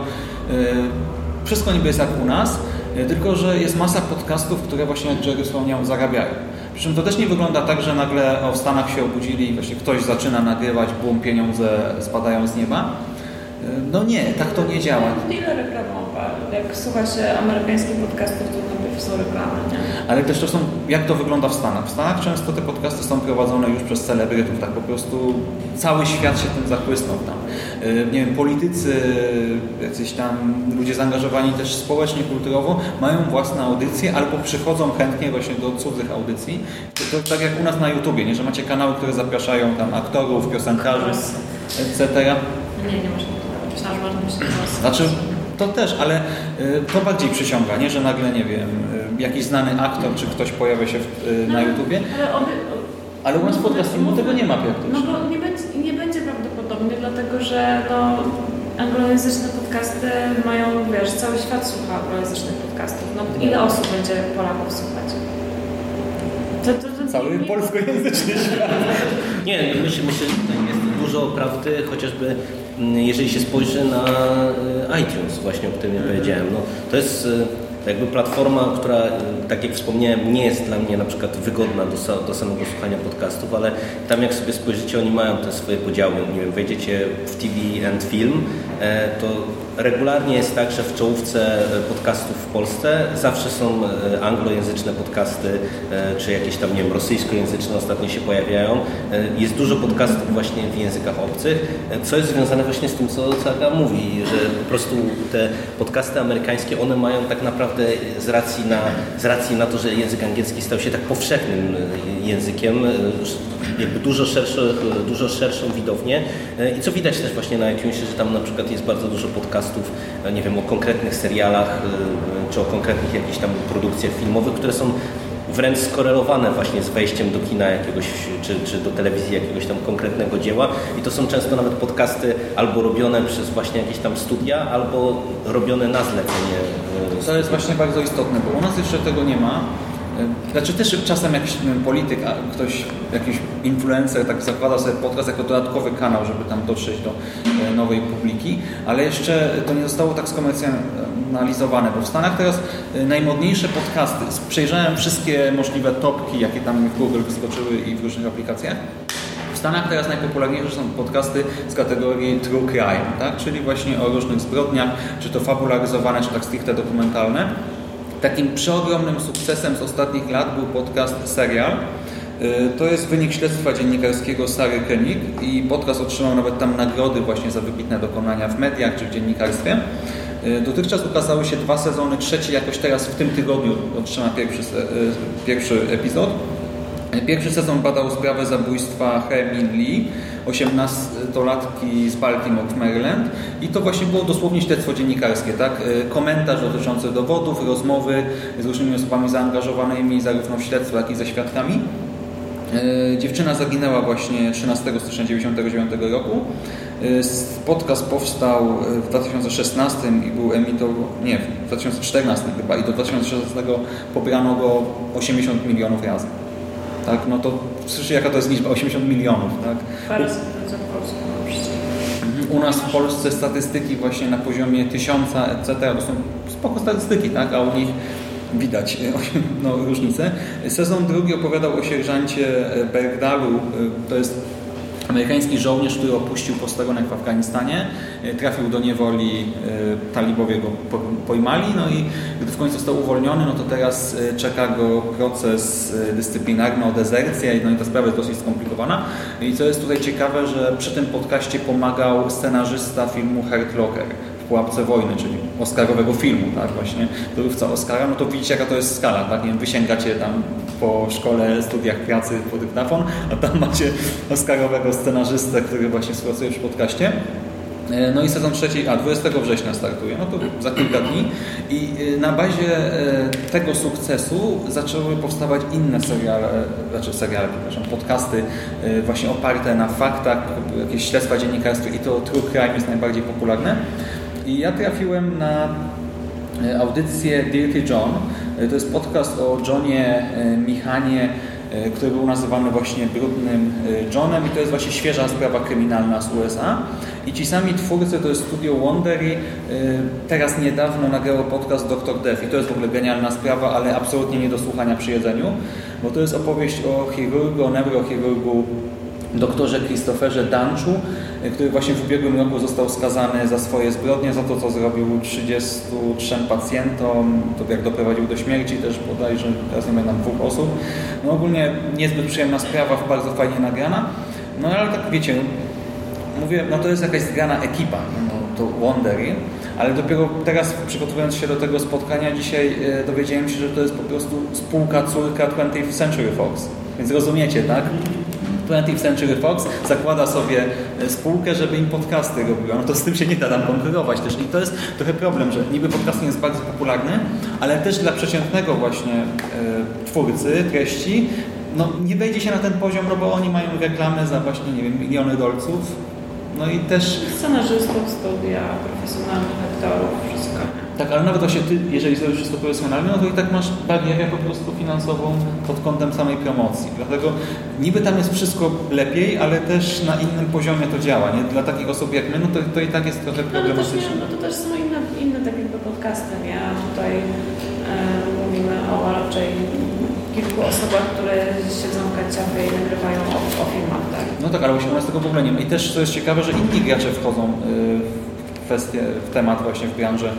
Wszystko niby jest jak u nas, tylko że jest masa podcastów, które właśnie jak Jerry wspomniał, zarabiają. Przy czym to też nie wygląda tak, że nagle w Stanach się obudzili i właśnie ktoś zaczyna nagrywać, bum, pieniądze spadają z nieba. Y, No nie, tak to nie działa. Ile reklamowa? Jak słucha się amerykańskich podcastów, to najpierw są reklamy, nie? Ale też to są, jak to wygląda w Stanach? W Stanach często te podcasty są prowadzone już przez celebrytów, tak po prostu cały świat się tym zachłysnął tam. Yy, Nie wiem, politycy, jacyś tam ludzie zaangażowani też społecznie, kulturowo mają własne audycje albo przychodzą chętnie właśnie do cudzych audycji. To, to tak jak u nas na YouTubie, nie? że macie kanały, które zapraszają tam aktorów, piosenkarzy, etc. Nie, nie można Myślałam, że można Znaczy, to też, ale y, to bardziej przyciąga, nie? Że nagle, nie wiem, y, jakiś znany aktor czy ktoś pojawia się w, y, na YouTubie, Ale u nas w podcastingu tego nie ma No praktycznie. bo nie będzie, nie będzie prawdopodobnie, dlatego że no, anglojęzyczne podcasty mają, wiesz, cały świat słucha anglojęzycznych podcastów. No ile osób będzie Polaków słuchać? To, to, to Cały nie- polskojęzyczny świat. Nie, no myślę, myślę, że tutaj jest dużo prawdy, chociażby jeżeli się spojrzy na y, iTunes, właśnie o którym ja powiedziałem. No, to jest y, jakby platforma, która, tak jak wspomniałem, nie jest dla mnie na przykład wygodna do, do samego słuchania podcastów, ale tam jak sobie spojrzycie, oni mają te swoje podziały. Nie wiem, wejdziecie w TV and Film, e, to regularnie jest tak, że w czołówce e, podcastów w Polsce zawsze są e, anglojęzyczne podcasty, czy jakieś tam, nie wiem, rosyjskojęzyczne ostatnio się pojawiają. Jest dużo podcastów właśnie w językach obcych, co jest związane właśnie z tym, co Saga mówi, że po prostu te podcasty amerykańskie, one mają tak naprawdę z racji na, z racji na to, że język angielski stał się tak powszechnym e, językiem, e, jakby dużo, szersze, dużo szerszą widownię. E, i co widać też właśnie na iTunesie, że tam na przykład jest bardzo dużo podcastów, e, nie wiem, o konkretnych serialach, e, czy o konkretnych jakichś tam produkcjach filmowych, które są wręcz skorelowane właśnie z wejściem do kina jakiegoś, czy, czy do telewizji jakiegoś tam konkretnego dzieła i to są często nawet podcasty albo robione przez właśnie jakieś tam studia, albo robione na zlecenie. e, To jest właśnie bardzo istotne, bo u nas jeszcze tego nie ma. Znaczy też czasem jakiś wiem, polityk, ktoś, jakiś influencer tak zakłada sobie podcast jako dodatkowy kanał, żeby tam dotrzeć do e, nowej publiki, ale jeszcze to nie zostało tak skomercjalizowane, bo w Stanach teraz e, najmodniejsze podcasty, przejrzałem wszystkie możliwe topki, jakie tam w Google wyskoczyły i w różnych aplikacjach, w Stanach teraz najpopularniejsze są podcasty z kategorii true crime, tak? czyli właśnie o różnych zbrodniach, czy to fabularyzowane, czy tak stricte dokumentalne. Takim przeogromnym sukcesem z ostatnich lat był podcast Serial. Y, To jest wynik śledztwa dziennikarskiego Sary Koenig i podcast otrzymał nawet tam nagrody właśnie za wybitne dokonania w mediach czy w dziennikarstwie. Y, Dotychczas ukazały się dwa sezony, trzeci jakoś teraz w tym tygodniu otrzyma pierwszy, y, pierwszy epizod. Pierwszy sezon badał sprawę zabójstwa Hermin Lee, 18-latki z Baltimore w Maryland i to właśnie było dosłownie śledztwo dziennikarskie, tak? Komentarz dotyczący dowodów, rozmowy z różnymi osobami zaangażowanymi zarówno w śledztwo, jak i ze świadkami. Y, Dziewczyna zaginęła właśnie 13 stycznia 1999 roku. S- Podcast powstał y, w 2016 i był emitowany, nie, w 2014 chyba i do 2016 pobrano go 80 milionów razy. Tak, no to słyszycie jaka to jest liczba, 80 milionów, tak? No, przecież. U nas w Polsce statystyki właśnie na poziomie tysiąca, etc. To są spoko statystyki, tak? A u nich widać *laughs* no, różnicę. Sezon drugi opowiadał o sierżancie Bergdalu, to jest amerykański żołnierz, który opuścił posterunek w Afganistanie, trafił do niewoli, talibowie go pojmali, no i gdy w końcu został uwolniony, no to teraz czeka go proces dyscyplinarny o dezercję, no i ta sprawa jest dosyć skomplikowana. I co jest tutaj ciekawe, że przy tym podcaście pomagał scenarzysta filmu Hurt Locker, pułapce wojny, czyli Oscarowego filmu, tak, właśnie, zdobywca Oscara, no to widzicie jaka to jest skala, tak, nie wiem, wysięgacie tam po szkole, studiach pracy po dyktafon, a tam *laughs* macie Oscarowego scenarzystę, który właśnie współpracuje przy podcaście. E, no i sezon trzeci, a 20 września startuje, no to za kilka dni. I e, na bazie e, tego sukcesu zaczęły powstawać inne seriale, znaczy seriale, przepraszam, podcasty właśnie oparte na faktach, jakieś śledztwa dziennikarskie i to True Crime jest najbardziej popularne. I ja trafiłem na e, audycję Dirty John. E, to jest podcast o Johnie e, Michanie, który był nazywany właśnie brudnym Johnem i to jest właśnie świeża sprawa kryminalna z USA. I ci sami twórcy, to jest studio Wondery, teraz niedawno nagrało podcast Dr. Death i to jest w ogóle genialna sprawa, ale absolutnie nie do słuchania przy jedzeniu, bo to jest opowieść o chirurgu, o neurochirurgu doktorze Christopherze Danczu, który właśnie w ubiegłym roku został skazany za swoje zbrodnie, za to, co zrobił 33 pacjentom, to jak doprowadził do śmierci też bodajże, teraz nie pamiętam, dwóch osób. No ogólnie niezbyt przyjemna sprawa, bardzo fajnie nagrana. No ale tak wiecie, mówię, no to jest jakaś zgrana ekipa, no to Wondery, ale dopiero teraz przygotowując się do tego spotkania dzisiaj e, dowiedziałem się, że to jest po prostu spółka córka 20th Century Fox. Więc rozumiecie, tak? 20th Century Fox zakłada sobie e, spółkę, żeby im podcasty robiła. No to z tym się nie da nam konkurować też. I to jest trochę problem, że niby podcasting jest bardzo popularny, ale też dla przeciętnego właśnie e, twórcy treści no, nie wejdzie się na ten poziom, no bo oni mają reklamy za właśnie, nie wiem, miliony dolców. No i też... Scenarzystów, studia, profesjonalnych aktorów, wszystko. Tak, ale nawet właśnie ty, jeżeli zrobisz wszystko profesjonalnie, no to i tak masz barierę po prostu finansową pod kątem samej promocji. Dlatego niby tam jest wszystko lepiej, ale też na innym poziomie to działa. Nie? Dla takich osób jak my, no to, to i tak jest trochę problematyczne. No, no to też są inne, inne tak jakby podcasty, nie? A tutaj e, mówimy o raczej kilku osobach, które siedzą w kanciapie i nagrywają o, o filmach, tak? No tak, ale u nas tego ma. I też co jest ciekawe, że inni gracze wchodzą y, w kwestię, w temat właśnie w branży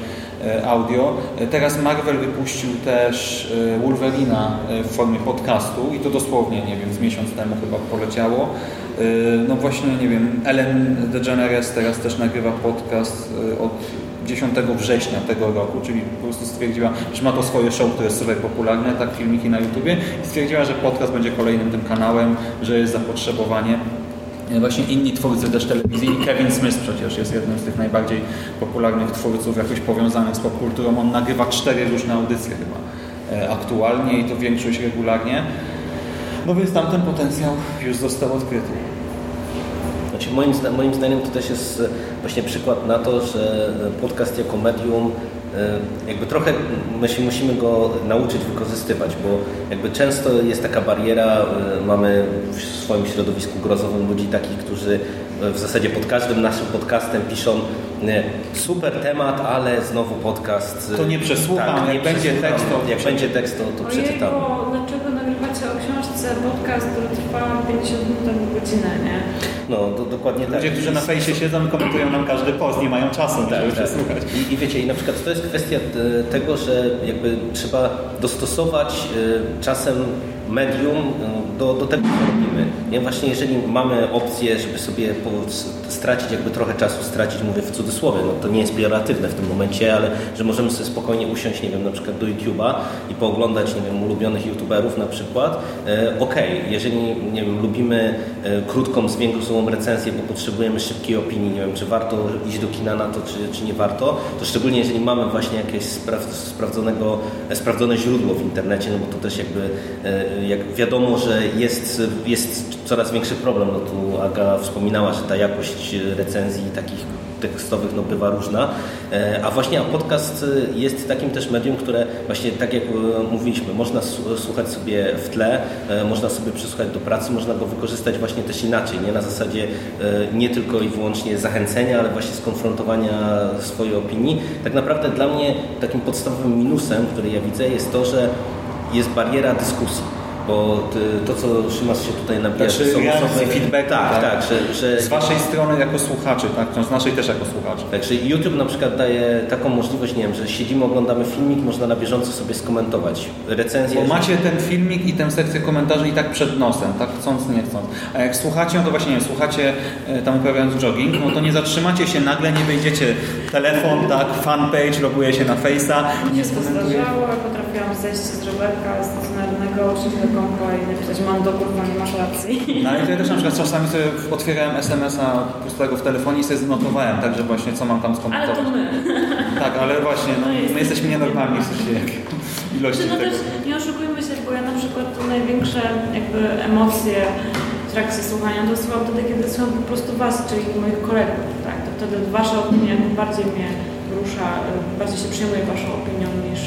E, audio. E, teraz Marvel wypuścił też e, Wolverina w formie podcastu i to dosłownie, nie wiem, z miesiąc temu chyba poleciało. No właśnie, nie wiem, Ellen DeGeneres teraz też nagrywa podcast od 10 września tego roku, czyli po prostu stwierdziła, że ma to swoje show, które jest super popularne, tak, filmiki na YouTubie i stwierdziła, że podcast będzie kolejnym tym kanałem, że jest zapotrzebowanie Właśnie inni twórcy też telewizyjni, Kevin Smith przecież jest jednym z tych najbardziej popularnych twórców jakoś powiązanych z popkulturą. On nagrywa cztery różne audycje chyba e, aktualnie i to większość regularnie. No więc tamten potencjał już został odkryty. Znaczy moim, moim zdaniem to też jest e, właśnie przykład na to, że podcast jako medium E, jakby trochę my się musimy go nauczyć wykorzystywać, bo jakby często jest taka bariera, e, mamy w swoim środowisku grozowym ludzi takich, którzy w zasadzie pod każdym naszym podcastem piszą e, super temat, ale znowu podcast. To nie przesłucham, tak, nie będzie tekst, to jak będzie tekst, to, to przeczytam. Dlaczego nagrywacie o książce podcast, który trwa 50 minut albo godzinę, nie? No, to dokładnie tak. Ludzie, którzy na fejsie siedzą komentują nam każdy post, nie mają czasu, tak, żeby tak. przesłuchać. I, I wiecie, i na przykład to jest kwestia e, tego, że jakby trzeba dostosować e, czasem medium e, do, do tego, robimy. Nie? Właśnie jeżeli mamy opcję, żeby sobie stracić jakby trochę czasu, stracić, mówię w cudzysłowie, no to nie jest pejoratywne w tym momencie, ale że możemy sobie spokojnie usiąść, nie wiem, na przykład do YouTube'a i pooglądać, nie wiem, ulubionych YouTuberów na przykład. E, Okej, okay. jeżeli, nie wiem, lubimy e, krótką, zwiększą recenzję, bo potrzebujemy szybkiej opinii, nie wiem, czy warto iść do kina na to, czy, czy nie warto, to szczególnie jeżeli mamy właśnie jakieś sprawdzonego, sprawdzone źródło w internecie, no bo to też jakby e, jak wiadomo, że jest, jest coraz większy problem. No tu Aga wspominała, że ta jakość recenzji takich tekstowych no, bywa różna. E, A właśnie a podcast jest takim też medium, które właśnie tak jak e, mówiliśmy, można słuchać sobie w tle, e, można sobie przysłuchać do pracy, można go wykorzystać właśnie też inaczej, nie na zasadzie nie tylko i wyłącznie zachęcenia, ale właśnie skonfrontowania swojej opinii. Tak naprawdę dla mnie takim podstawowym minusem, który ja widzę jest to, że jest bariera dyskusji. Bo ty, to, co Szymas się tutaj nabija, Znaczy są osoby... feedbacku, tak, tak? tak, że, że Z waszej strony jako słuchaczy, tak? No, Z naszej też jako słuchaczy. Także YouTube na przykład daje taką możliwość, nie wiem, że siedzimy, oglądamy filmik, można na bieżąco sobie skomentować recenzję. Bo macie ten filmik i tę sekcję komentarzy i tak przed nosem, tak chcąc, nie chcąc. A jak słuchacie, no to właśnie nie wiem, słuchacie e, tam uprawiając jogging, no to nie zatrzymacie się, nagle nie wejdziecie telefon, tak, fanpage, loguje się na Face'a i nie Mnie to zdarzało, ja potrafiłam zejść z rowerka stacjonarnego, usiąść kąpa i napisać mam do kurwa, nie masz racji. No ale to ja też na przykład czasami sobie otwierałem SMS-a pustego w telefonie i sobie zanotowałem, także właśnie co mam tam Ale skomentować. to my. Tak, ale właśnie, no, No jest- my jesteśmy nienormalni w sensie jak *laughs* ilości Czy no tego. też nie oszukujmy się, bo ja na przykład największe jakby emocje w trakcie słuchania dosyłam wtedy, kiedy słucham po prostu Was, czyli moich kolegów. Tak? To wtedy Wasza opinia bardziej mnie rusza, bardziej się przyjmuje Waszą opinią niż,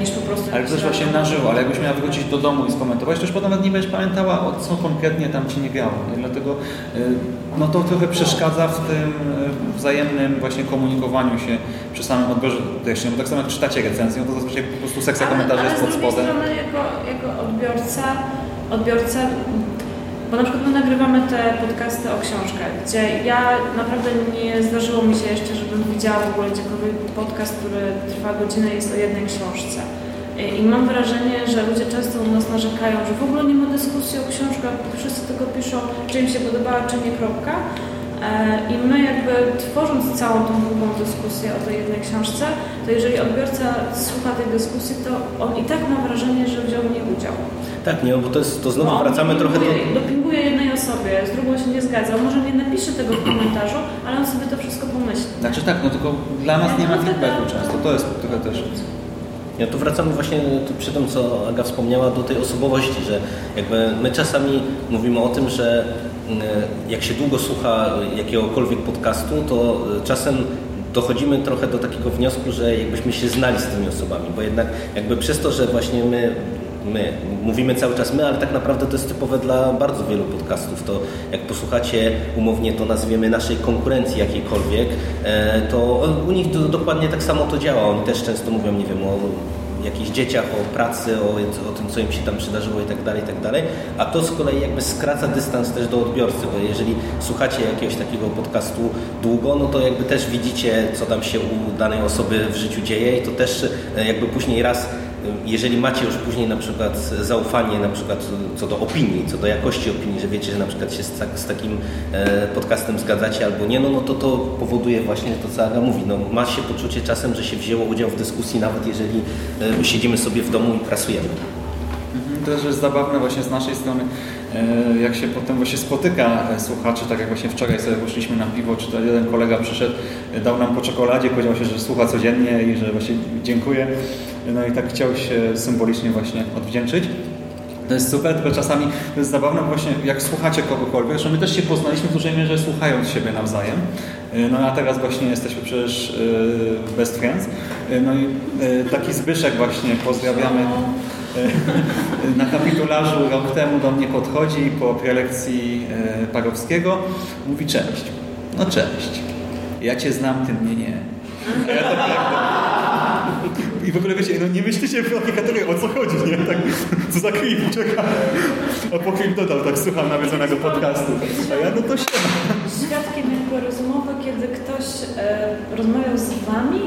niż po prostu... Ale też właśnie na żywo, ale jakbyś miała wrócić do domu i skomentować, to już potem nawet nie będziesz pamiętała, o co konkretnie tam Ci nie grało. Nie? Dlatego y, no to trochę przeszkadza w tym y, wzajemnym właśnie komunikowaniu się przy samym odbiorze. No bo tak samo jak czytacie recenzję, to zazwyczaj po prostu sekcja komentarzy ale, jest ale pod z drugiej spodem. strony jako, jako odbiorca, odbiorca, bo na przykład my nagrywamy te podcasty o książkach, gdzie ja naprawdę nie zdarzyło mi się jeszcze, żebym widziała w ogóle gdziekolwiek podcast, który trwa godzinę jest o jednej książce. I- I mam wrażenie, że ludzie często u nas narzekają, że w ogóle nie ma dyskusji o książkach, wszyscy tylko piszą, czy im się podobała, czy nie, kropka. E, I my jakby tworząc całą tą długą dyskusję o tej jednej książce, to jeżeli odbiorca słucha tej dyskusji, to on i tak ma wrażenie, że wziął w niej udział. Tak, nie, bo to, jest, to znowu on wracamy trochę do... dopinguje- jednej osobie, z drugą się nie zgadza. Może nie napisze tego w komentarzu, ale on sobie to wszystko pomyśli. Znaczy tak, no tylko dla nas nie ma feedbacku często, to jest trochę też. Ja tu wracamy właśnie tu przy tym, co Aga wspomniała, do tej osobowości, że jakby my czasami mówimy o tym, że mm, jak się długo słucha jakiegokolwiek podcastu, to y, czasem dochodzimy trochę do takiego wniosku, że jakbyśmy się znali z tymi osobami, bo jednak jakby przez to, że właśnie my my, mówimy cały czas my, ale tak naprawdę to jest typowe dla bardzo wielu podcastów. To jak posłuchacie umownie to nazwiemy naszej konkurencji jakiejkolwiek, e, to u nich do, dokładnie tak samo to działa. Oni też często mówią, nie wiem, o jakichś dzieciach, o pracy, o, o tym, co im się tam przydarzyło i tak dalej, i tak dalej. A to z kolei jakby skraca dystans też do odbiorcy, bo jeżeli słuchacie jakiegoś takiego podcastu długo, no to jakby też widzicie, co tam się u danej osoby w życiu dzieje i to też e, jakby później raz jeżeli macie już później na przykład zaufanie na przykład co do opinii, co do jakości opinii, że wiecie, że na przykład się z, tak, z takim e, podcastem zgadzacie albo nie, no, no to to powoduje właśnie to, co Aga mówi. No, ma się poczucie czasem, że się wzięło udział w dyskusji, nawet jeżeli e, siedzimy sobie w domu i pracujemy. Też jest zabawne właśnie z naszej strony, e, jak się potem właśnie spotyka e, słuchaczy, tak jak właśnie wczoraj sobie poszliśmy na piwo, czy to jeden kolega przyszedł, e, dał nam po czekoladzie, powiedział się, że słucha codziennie i że właśnie dziękuję. No i tak chciał się symbolicznie właśnie odwdzięczyć. To jest super, tylko czasami to jest zabawne właśnie, jak słuchacie kogokolwiek, że my też się poznaliśmy w dużej mierze słuchając siebie nawzajem. No a teraz właśnie jesteśmy przecież best friends. No i taki Zbyszek właśnie pozdrawiamy. E, Na kapitularzu rok temu do mnie podchodzi po prelekcji e, Parowskiego mówi cześć. No cześć. Ja cię znam, ty mnie nie. A ja tak, tak, I w ogóle wiecie, no nie myślicie w kategorii, o co chodzi, nie? Tak, co za creep, czeka. A po chwili dodał, tak słucham nawiedzonego podcastu. A ja no to się. Świadkiem jakby rozmowy, kiedy ktoś e, rozmawiał z Wami,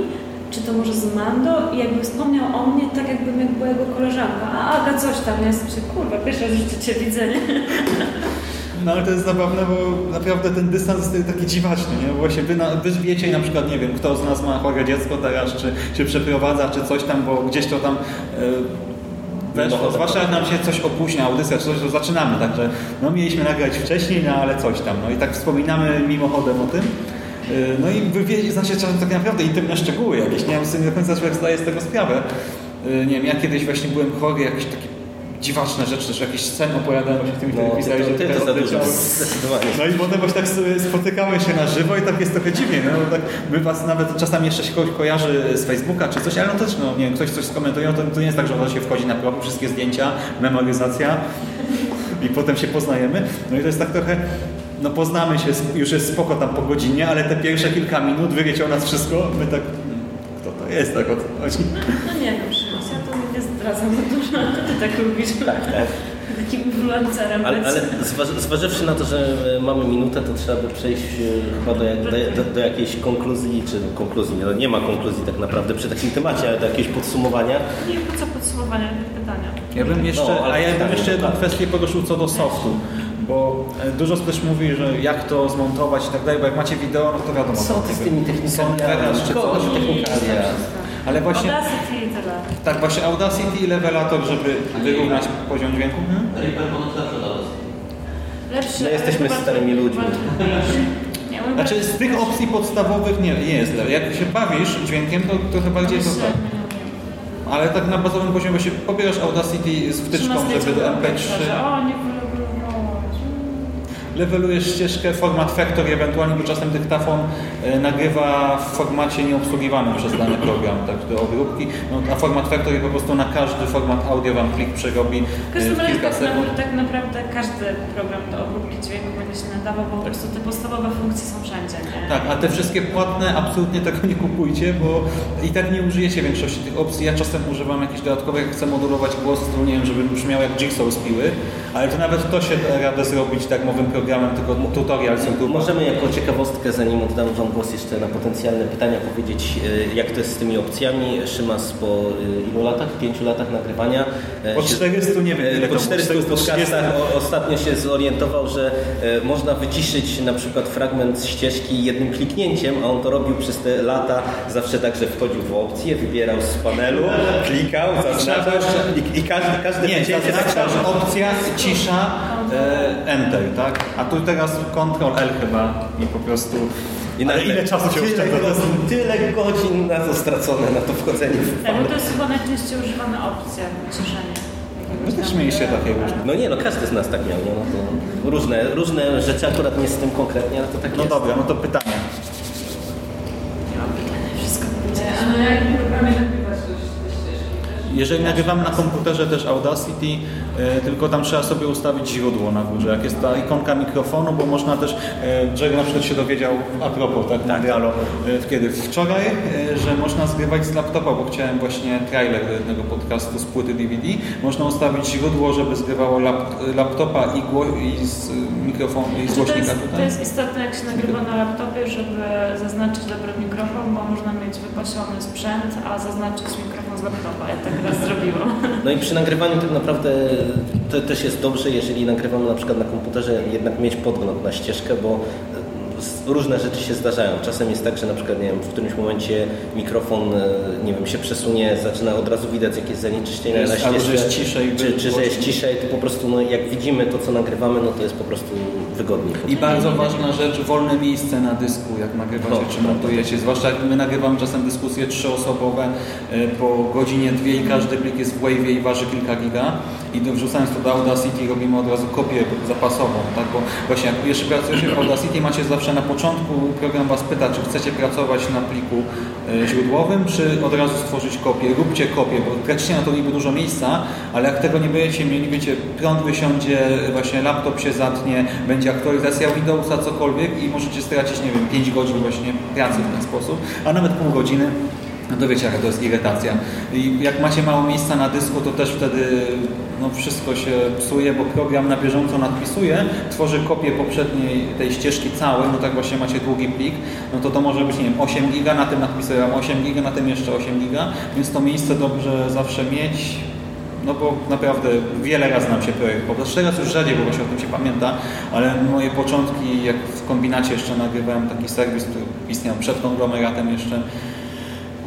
czy to może z Mando i jakby wspomniał o mnie, tak jakbym jak była jego koleżanka. A Aga coś tam, ja jestem się, kurwa, w życiu Cię widzę, nie? No ale to jest zabawne, bo naprawdę ten dystans jest taki dziwaczny, nie? Bo Właśnie wy, na, wy wiecie na przykład, nie wiem, kto z nas ma chore dziecko teraz, czy się przeprowadza, czy coś tam, bo gdzieś to tam e, weszło. Zwłaszcza jak nam się coś opóźnia, audycja, czy coś, to zaczynamy, także no mieliśmy nagrać wcześniej, no ale coś tam. No i tak wspominamy mimochodem o tym. E, No i wy wie, znacie czasem tak naprawdę intymne szczegóły jakieś, nie wiem, sobie nie do końca człowiek zdaje z tego sprawę. E, Nie wiem, ja kiedyś właśnie byłem chory, jakiś taki dziwaczne rzeczy, też jakieś sceny opowiadają się w tym No, telewizorze, to, że to odleciały. zdecydowanie. No i potem właśnie tak spotykamy się na żywo i tak jest trochę dziwnie. No, bo tak my was nawet czasami jeszcze się kogoś kojarzy z Facebooka czy coś, ale no też, no nie wiem, ktoś coś skomentuje, to, to nie jest tak, że razu się wchodzi na profil, wszystkie zdjęcia, memoryzacja i potem się poznajemy. No i to jest tak trochę, no poznamy się, już jest spoko tam po godzinie, ale te pierwsze kilka minut wywiecie o nas wszystko, my tak, hmm, kto to jest, tak o co chodzi. No nie wiem, Szymas, ja to nie zdradzam za dużo, a ty tak lubisz. Tak, tak. Takim influencerem Ale, ale zważ, zważywszy na to, że e, mamy minutę, to trzeba by przejść e, chyba do, do, do, do jakiejś konkluzji, czy konkluzji, no nie ma konkluzji tak naprawdę przy takim temacie, ale do jakiegoś podsumowania. Nie wiem, co podsumowania pytania. Ja bym jeszcze, No, ale a ja bym tak, jeszcze jedną kwestię poruszył co do softu, bo e, dużo też mówi, że jak to zmontować i tak dalej, bo jak macie wideo, no to wiadomo. Co ty z tymi technikami? Są czy coś. z technikalia? Ale właśnie, Audacity i tyle. tak, właśnie Audacity i Levelator, żeby wyrównać poziom dźwięku. Lepszy No, ale jesteśmy chyba starymi ludźmi. Znaczy z tych opcji podstawowych nie, nie jest lepiej. Jak się bawisz dźwiękiem, to trochę bardziej to tak. Ale tak na bazowym poziomie się pobierasz Audacity z wtyczką, żeby do MP3. O, nie. Levelujesz ścieżkę, format Factory ewentualnie, bo czasem dyktafon e, nagrywa w formacie nieobsługiwanym przez dany program, tak, do obróbki. No, a format Factory po prostu na każdy format audio wam klik przerobi W e, każdym w razie kilka tak, sekund. na- tak naprawdę każdy program do obróbki dźwięku będzie się nadawał, bo po prostu te podstawowe funkcje są wszędzie. Nie? Tak, a te wszystkie płatne absolutnie tego nie kupujcie, bo i tak nie użyjecie większości tych opcji. Ja czasem używam jakichś dodatkowych, jak chcę modulować głos, to nie wiem, żeby brzmiał jak Jigsaw z piły, ale to nawet to się da radę zrobić darmowym programem, tylko tutorial z YouTube. Możemy jako ciekawostkę, zanim oddam Wam głos jeszcze na potencjalne pytania, powiedzieć e, jak to jest z tymi opcjami. Szymas po e, ilu latach? Pięciu latach nagrywania. e, Po się- 400 nie wiem, ile po to 400 430. podcastach ostatnio się zorientował, że można wyciszyć na przykład fragment ścieżki jednym kliknięciem, a on to robił przez te lata zawsze tak, że wchodził w opcję, wybierał z panelu, klikał, zaznaczał i, i każdy, każde Nie, tak samo. opcja, cisza, e, enter, tak? A tu teraz Ctrl L chyba i po prostu... I Ale nagle ile czasu się tyle godzin, tyle godzin na to stracone, na to wchodzenie w Tak, bo to jest chyba najczęściej używana opcja wyciszenia. My też mieliście takie różne. No nie, no każdy z nas tak miał, nie? No to różne, różne rzeczy, akurat nie z tym konkretnie, ale to tak No jest. dobra, no to pytanie. Wszystko będzie. A na jakim programie nagrywać te te ścieżki? Też Jeżeli nagrywamy na komputerze też Audacity, e, tylko tam trzeba sobie ustawić źródło na górze, jak jest ta ikonka mikrofonu, bo można też, Jerry na przykład się dowiedział a propos, tak, tak. Dialo, e, kiedy wczoraj, e, że można zgrywać z laptopa, bo chciałem właśnie trailer do jednego podcastu z płyty DVD, można ustawić źródło, żeby zgrywało lap, laptopa i, gło, i z mikrofonu, i z Znaczy, to, głośnika jest, to tutaj. jest istotne, jak się nagrywa na laptopie, żeby zaznaczyć dobry mikrofon, bo można mieć wypasiony sprzęt, a zaznaczyć mikrofon Ja tak raz zrobiłam. No i przy nagrywaniu tak naprawdę to też jest dobrze, jeżeli nagrywamy na przykład na komputerze, jednak mieć podgląd na ścieżkę, bo e, różne rzeczy się zdarzają. Czasem jest tak, że na przykład nie wiem, w którymś momencie mikrofon e, nie wiem, się przesunie, zaczyna od razu widać jakieś zanieczyszczenie Jest, na albo, że ścieżce. jest ciszej, czy, czy że jest ciszej, to po prostu no, jak widzimy to, co nagrywamy, no to jest po prostu wygodniej. I bardzo ważna rzecz, wolne miejsce na dysku, jak nagrywacie No. czy montujecie. Zwłaszcza jak my nagrywamy czasem dyskusje trzyosobowe y, po godzinie dwie i każdy plik jest w Wave i waży kilka giga. I do- wrzucając to do Audacity robimy od razu kopię zapasową, tak? Bo właśnie jak jeszcze pracujecie w Audacity, macie zawsze na początku, program Was pyta, czy chcecie pracować na pliku y, źródłowym, czy od razu stworzyć kopię. Róbcie kopię, bo tracicie na to niby dużo miejsca, ale jak tego nie będziecie mieli, wiecie, prąd wysiądzie, właśnie laptop się zatnie, będzie aktualizacja Windowsa, cokolwiek i możecie stracić, nie wiem, 5 godzin właśnie pracy w ten sposób, a nawet pół godziny. No wiecie, jaka to jest irytacja. I jak macie mało miejsca na dysku, to też wtedy no, wszystko się psuje, bo program na bieżąco nadpisuje, tworzy kopię poprzedniej tej ścieżki całej, no tak właśnie macie długi plik, no to to może być, nie wiem, 8 giga, na tym nadpisuję wam 8 giga, na tym jeszcze 8 giga, więc to miejsce dobrze zawsze mieć, no bo naprawdę wiele razy nam się projekt powtarza. Teraz już rzadziej, bo właśnie o tym się pamięta, ale moje początki, jak w kombinacie jeszcze nagrywałem taki serwis, który istniał przed konglomeratem jeszcze,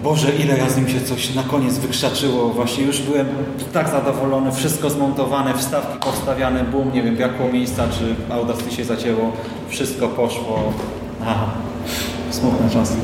Boże, ile razy mi się coś na koniec wykrzaczyło. Właśnie już byłem tak zadowolony, wszystko zmontowane, wstawki powstawiane, boom, nie wiem, brakło miejsca, czy Audacity się zacięło, wszystko poszło. Aha, smutne czasy.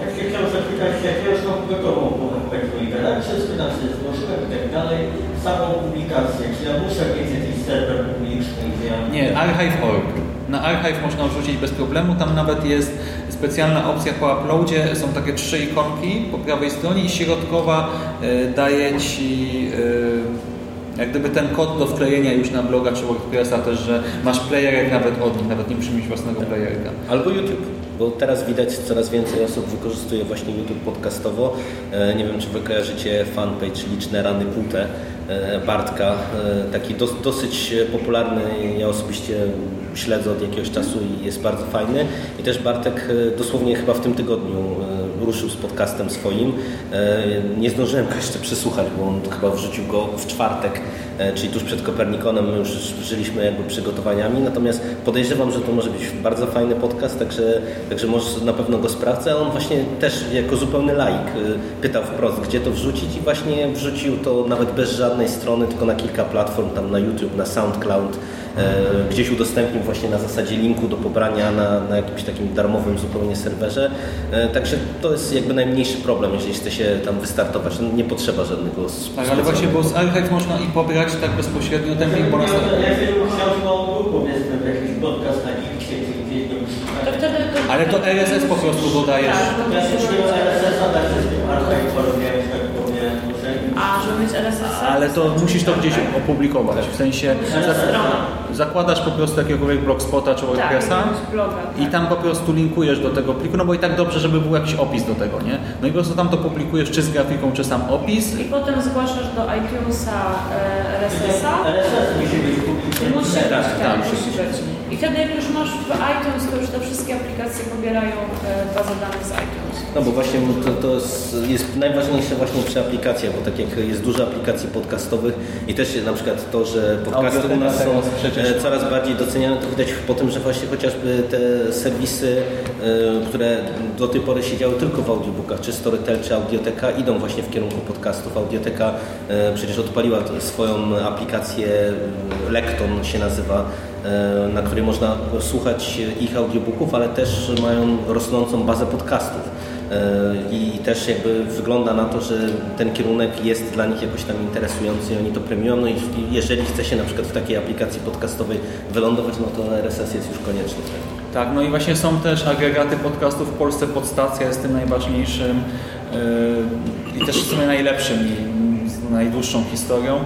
Ja chciałem zapytać wybrać jakiegoś gotową powiedzmy redakcję, sprzedawcę zgłoszyłem i tak dalej, samą publikację, czy ja muszę mieć jakiś serwer publiczny, gdzie ja... Nie, archive.org. Na archive można wrzucić bez problemu. Tam nawet jest specjalna opcja po uploadzie. Są takie trzy ikonki po prawej stronie i środkowa e, daje Ci e, jak gdyby ten kod do wklejenia już na bloga czy WordPressa też, że masz playerek nawet od nich, nawet nie musisz mieć własnego playerka. Albo YouTube, bo teraz widać coraz więcej osób wykorzystuje właśnie YouTube podcastowo. E, Nie wiem, czy Wy kojarzycie fanpage Liczne Rany Kłute e, Bartka, e, taki dos, dosyć popularny, ja osobiście śledzę od jakiegoś czasu i jest bardzo fajny. I też Bartek dosłownie chyba w tym tygodniu ruszył z podcastem swoim. E, Nie zdążyłem go jeszcze przesłuchać, bo on chyba wrzucił go w czwartek, e, czyli tuż przed Kopernikonem. My już żyliśmy jakby przygotowaniami, natomiast podejrzewam, że to może być bardzo fajny podcast, także, także może na pewno go sprawdzę. On właśnie też jako zupełny laik y, pytał wprost, gdzie to wrzucić i właśnie wrzucił to nawet bez żadnej strony, tylko na kilka platform, tam na YouTube, na SoundCloud, e, gdzieś udostępnił właśnie na zasadzie linku do pobrania na, na jakimś takim darmowym zupełnie serwerze. E, Także to jest jakby najmniejszy problem, jeżeli chce się tam wystartować. No, nie potrzeba żadnego Tak, ale właśnie, bo z archive można i pobrać tak bezpośrednio ten link, bo na Ja sobie książką był powiedzmy w jakiś podcast na Gipcie, czy gdzieś tam. Ale to RSS po prostu dodajesz. Tak, to Ja mieć RSS-a, tak się z tym archive tak. A, żeby mieć RSS-a? Ale to musisz to gdzieś opublikować. W sensie Strona. Zakładasz po prostu jakiegokolwiek blogspota czy Tak, WordPressa jakiegoś bloga. i tak. tam po prostu linkujesz do tego pliku, no bo i tak dobrze, żeby był jakiś opis do tego, nie? No i po prostu tam to publikujesz czy z grafiką, czy sam opis. I potem zgłaszasz do iTunesa e, RSS-a. RSS musi być publiczny. Musi być, Tak. I wtedy jak już masz w iTunes, to już te wszystkie aplikacje pobierają e, bazę danych z iTunes. No bo właśnie to, to jest, najważniejsze właśnie przy aplikacjach, bo tak jak jest dużo aplikacji podcastowych i też na przykład to, że podcasty u nas są e, coraz bardziej doceniane, to widać po tym, że właśnie chociażby te serwisy, e, które do tej pory siedziały tylko w audiobookach, czy Storytel, czy Audioteka, idą właśnie w kierunku podcastów. Audioteka przecież odpaliła swoją aplikację, Lekton się nazywa, e, na której można słuchać ich audiobooków, ale też mają rosnącą bazę podcastów. E, I też jakby wygląda na to, że ten kierunek jest dla nich jakoś tam interesujący i oni to premiują. No i jeżeli chce się na przykład w takiej aplikacji podcastowej wylądować, no to RSS jest już konieczny. Tak, no i właśnie są też agregaty podcastów w Polsce, Podstacja jest tym najważniejszym yy, i też w sumie najlepszym i z najdłuższą historią.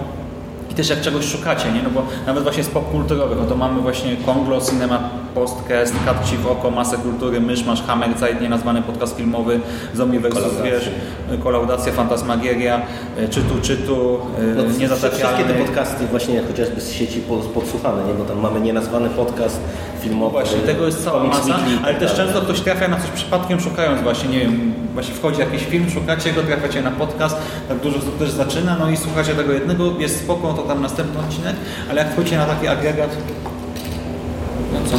I też jak czegoś szukacie, nie? No bo nawet właśnie z popkulturowych, no to mamy właśnie Konglo, Cinema Podcast, Kat Ci w oko, Masę Kultury, Myszmasz, Hammerzeit, nienazwany podcast filmowy, Zombie vs. Kolaudacja. Zwierz, Kolaudacja, Fantasmagieria, y, Czytu Czytu, No, yy, wszystkie Niezatapialny. te podcasty właśnie chociażby z sieci pod- podsłuchane, nie? bo tam mamy nienazwany podcast filmowy. Właśnie, tego jest cała masa, Weekly ale tak też często ktoś trafia na coś przypadkiem szukając właśnie, nie wiem, właśnie wchodzi jakiś film, szukacie go, trafiacie na podcast, tak dużo osób też zaczyna, no i słuchacie tego jednego, jest spoko, to tam następny odcinek, ale jak wchodzicie na taki agregat, no co?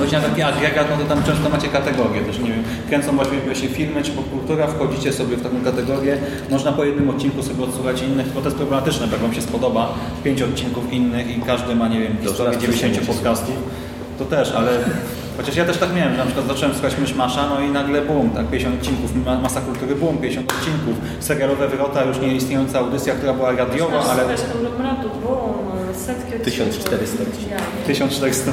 Wchodzicie na taki agregat, no to tam często macie kategorie też, nie wiem, kręcą właśnie, właśnie filmy czy popkultura, wchodzicie sobie w taką kategorię, można po jednym odcinku sobie odsłuchać innych, bo to jest problematyczne, jak Wam się spodoba, pięć odcinków innych i każdy ma, nie wiem, historię raz 90 przesunięcie. podcastów, to też, ale chociaż ja też tak miałem, że na przykład zacząłem słuchać Myszmasza, no i nagle boom, tak, 50 odcinków, ma- masa kultury boom, 50 odcinków, serialowe wyrota, już nie istniejąca audycja, która była radiowa, ale słuchać konglomeratu, boom, setki odcinków. 1400 odcinków. Ja. 1400.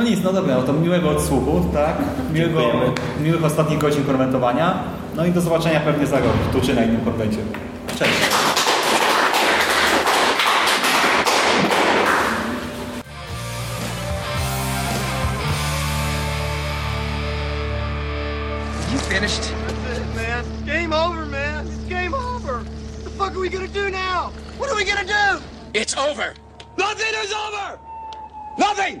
No. nic, no dobra, no to miłego odsłuchu, tak, miłego, Dziękujemy. miłych ostatnich godzin konwentowania, no i do zobaczenia pewnie za rok, tu czy na innym konwencie. Cześć. You finished? That's it, man. It's game over, man. It's game over. What the fuck are we gonna do now? What are we gonna do? It's over. Nothing is over! Nothing!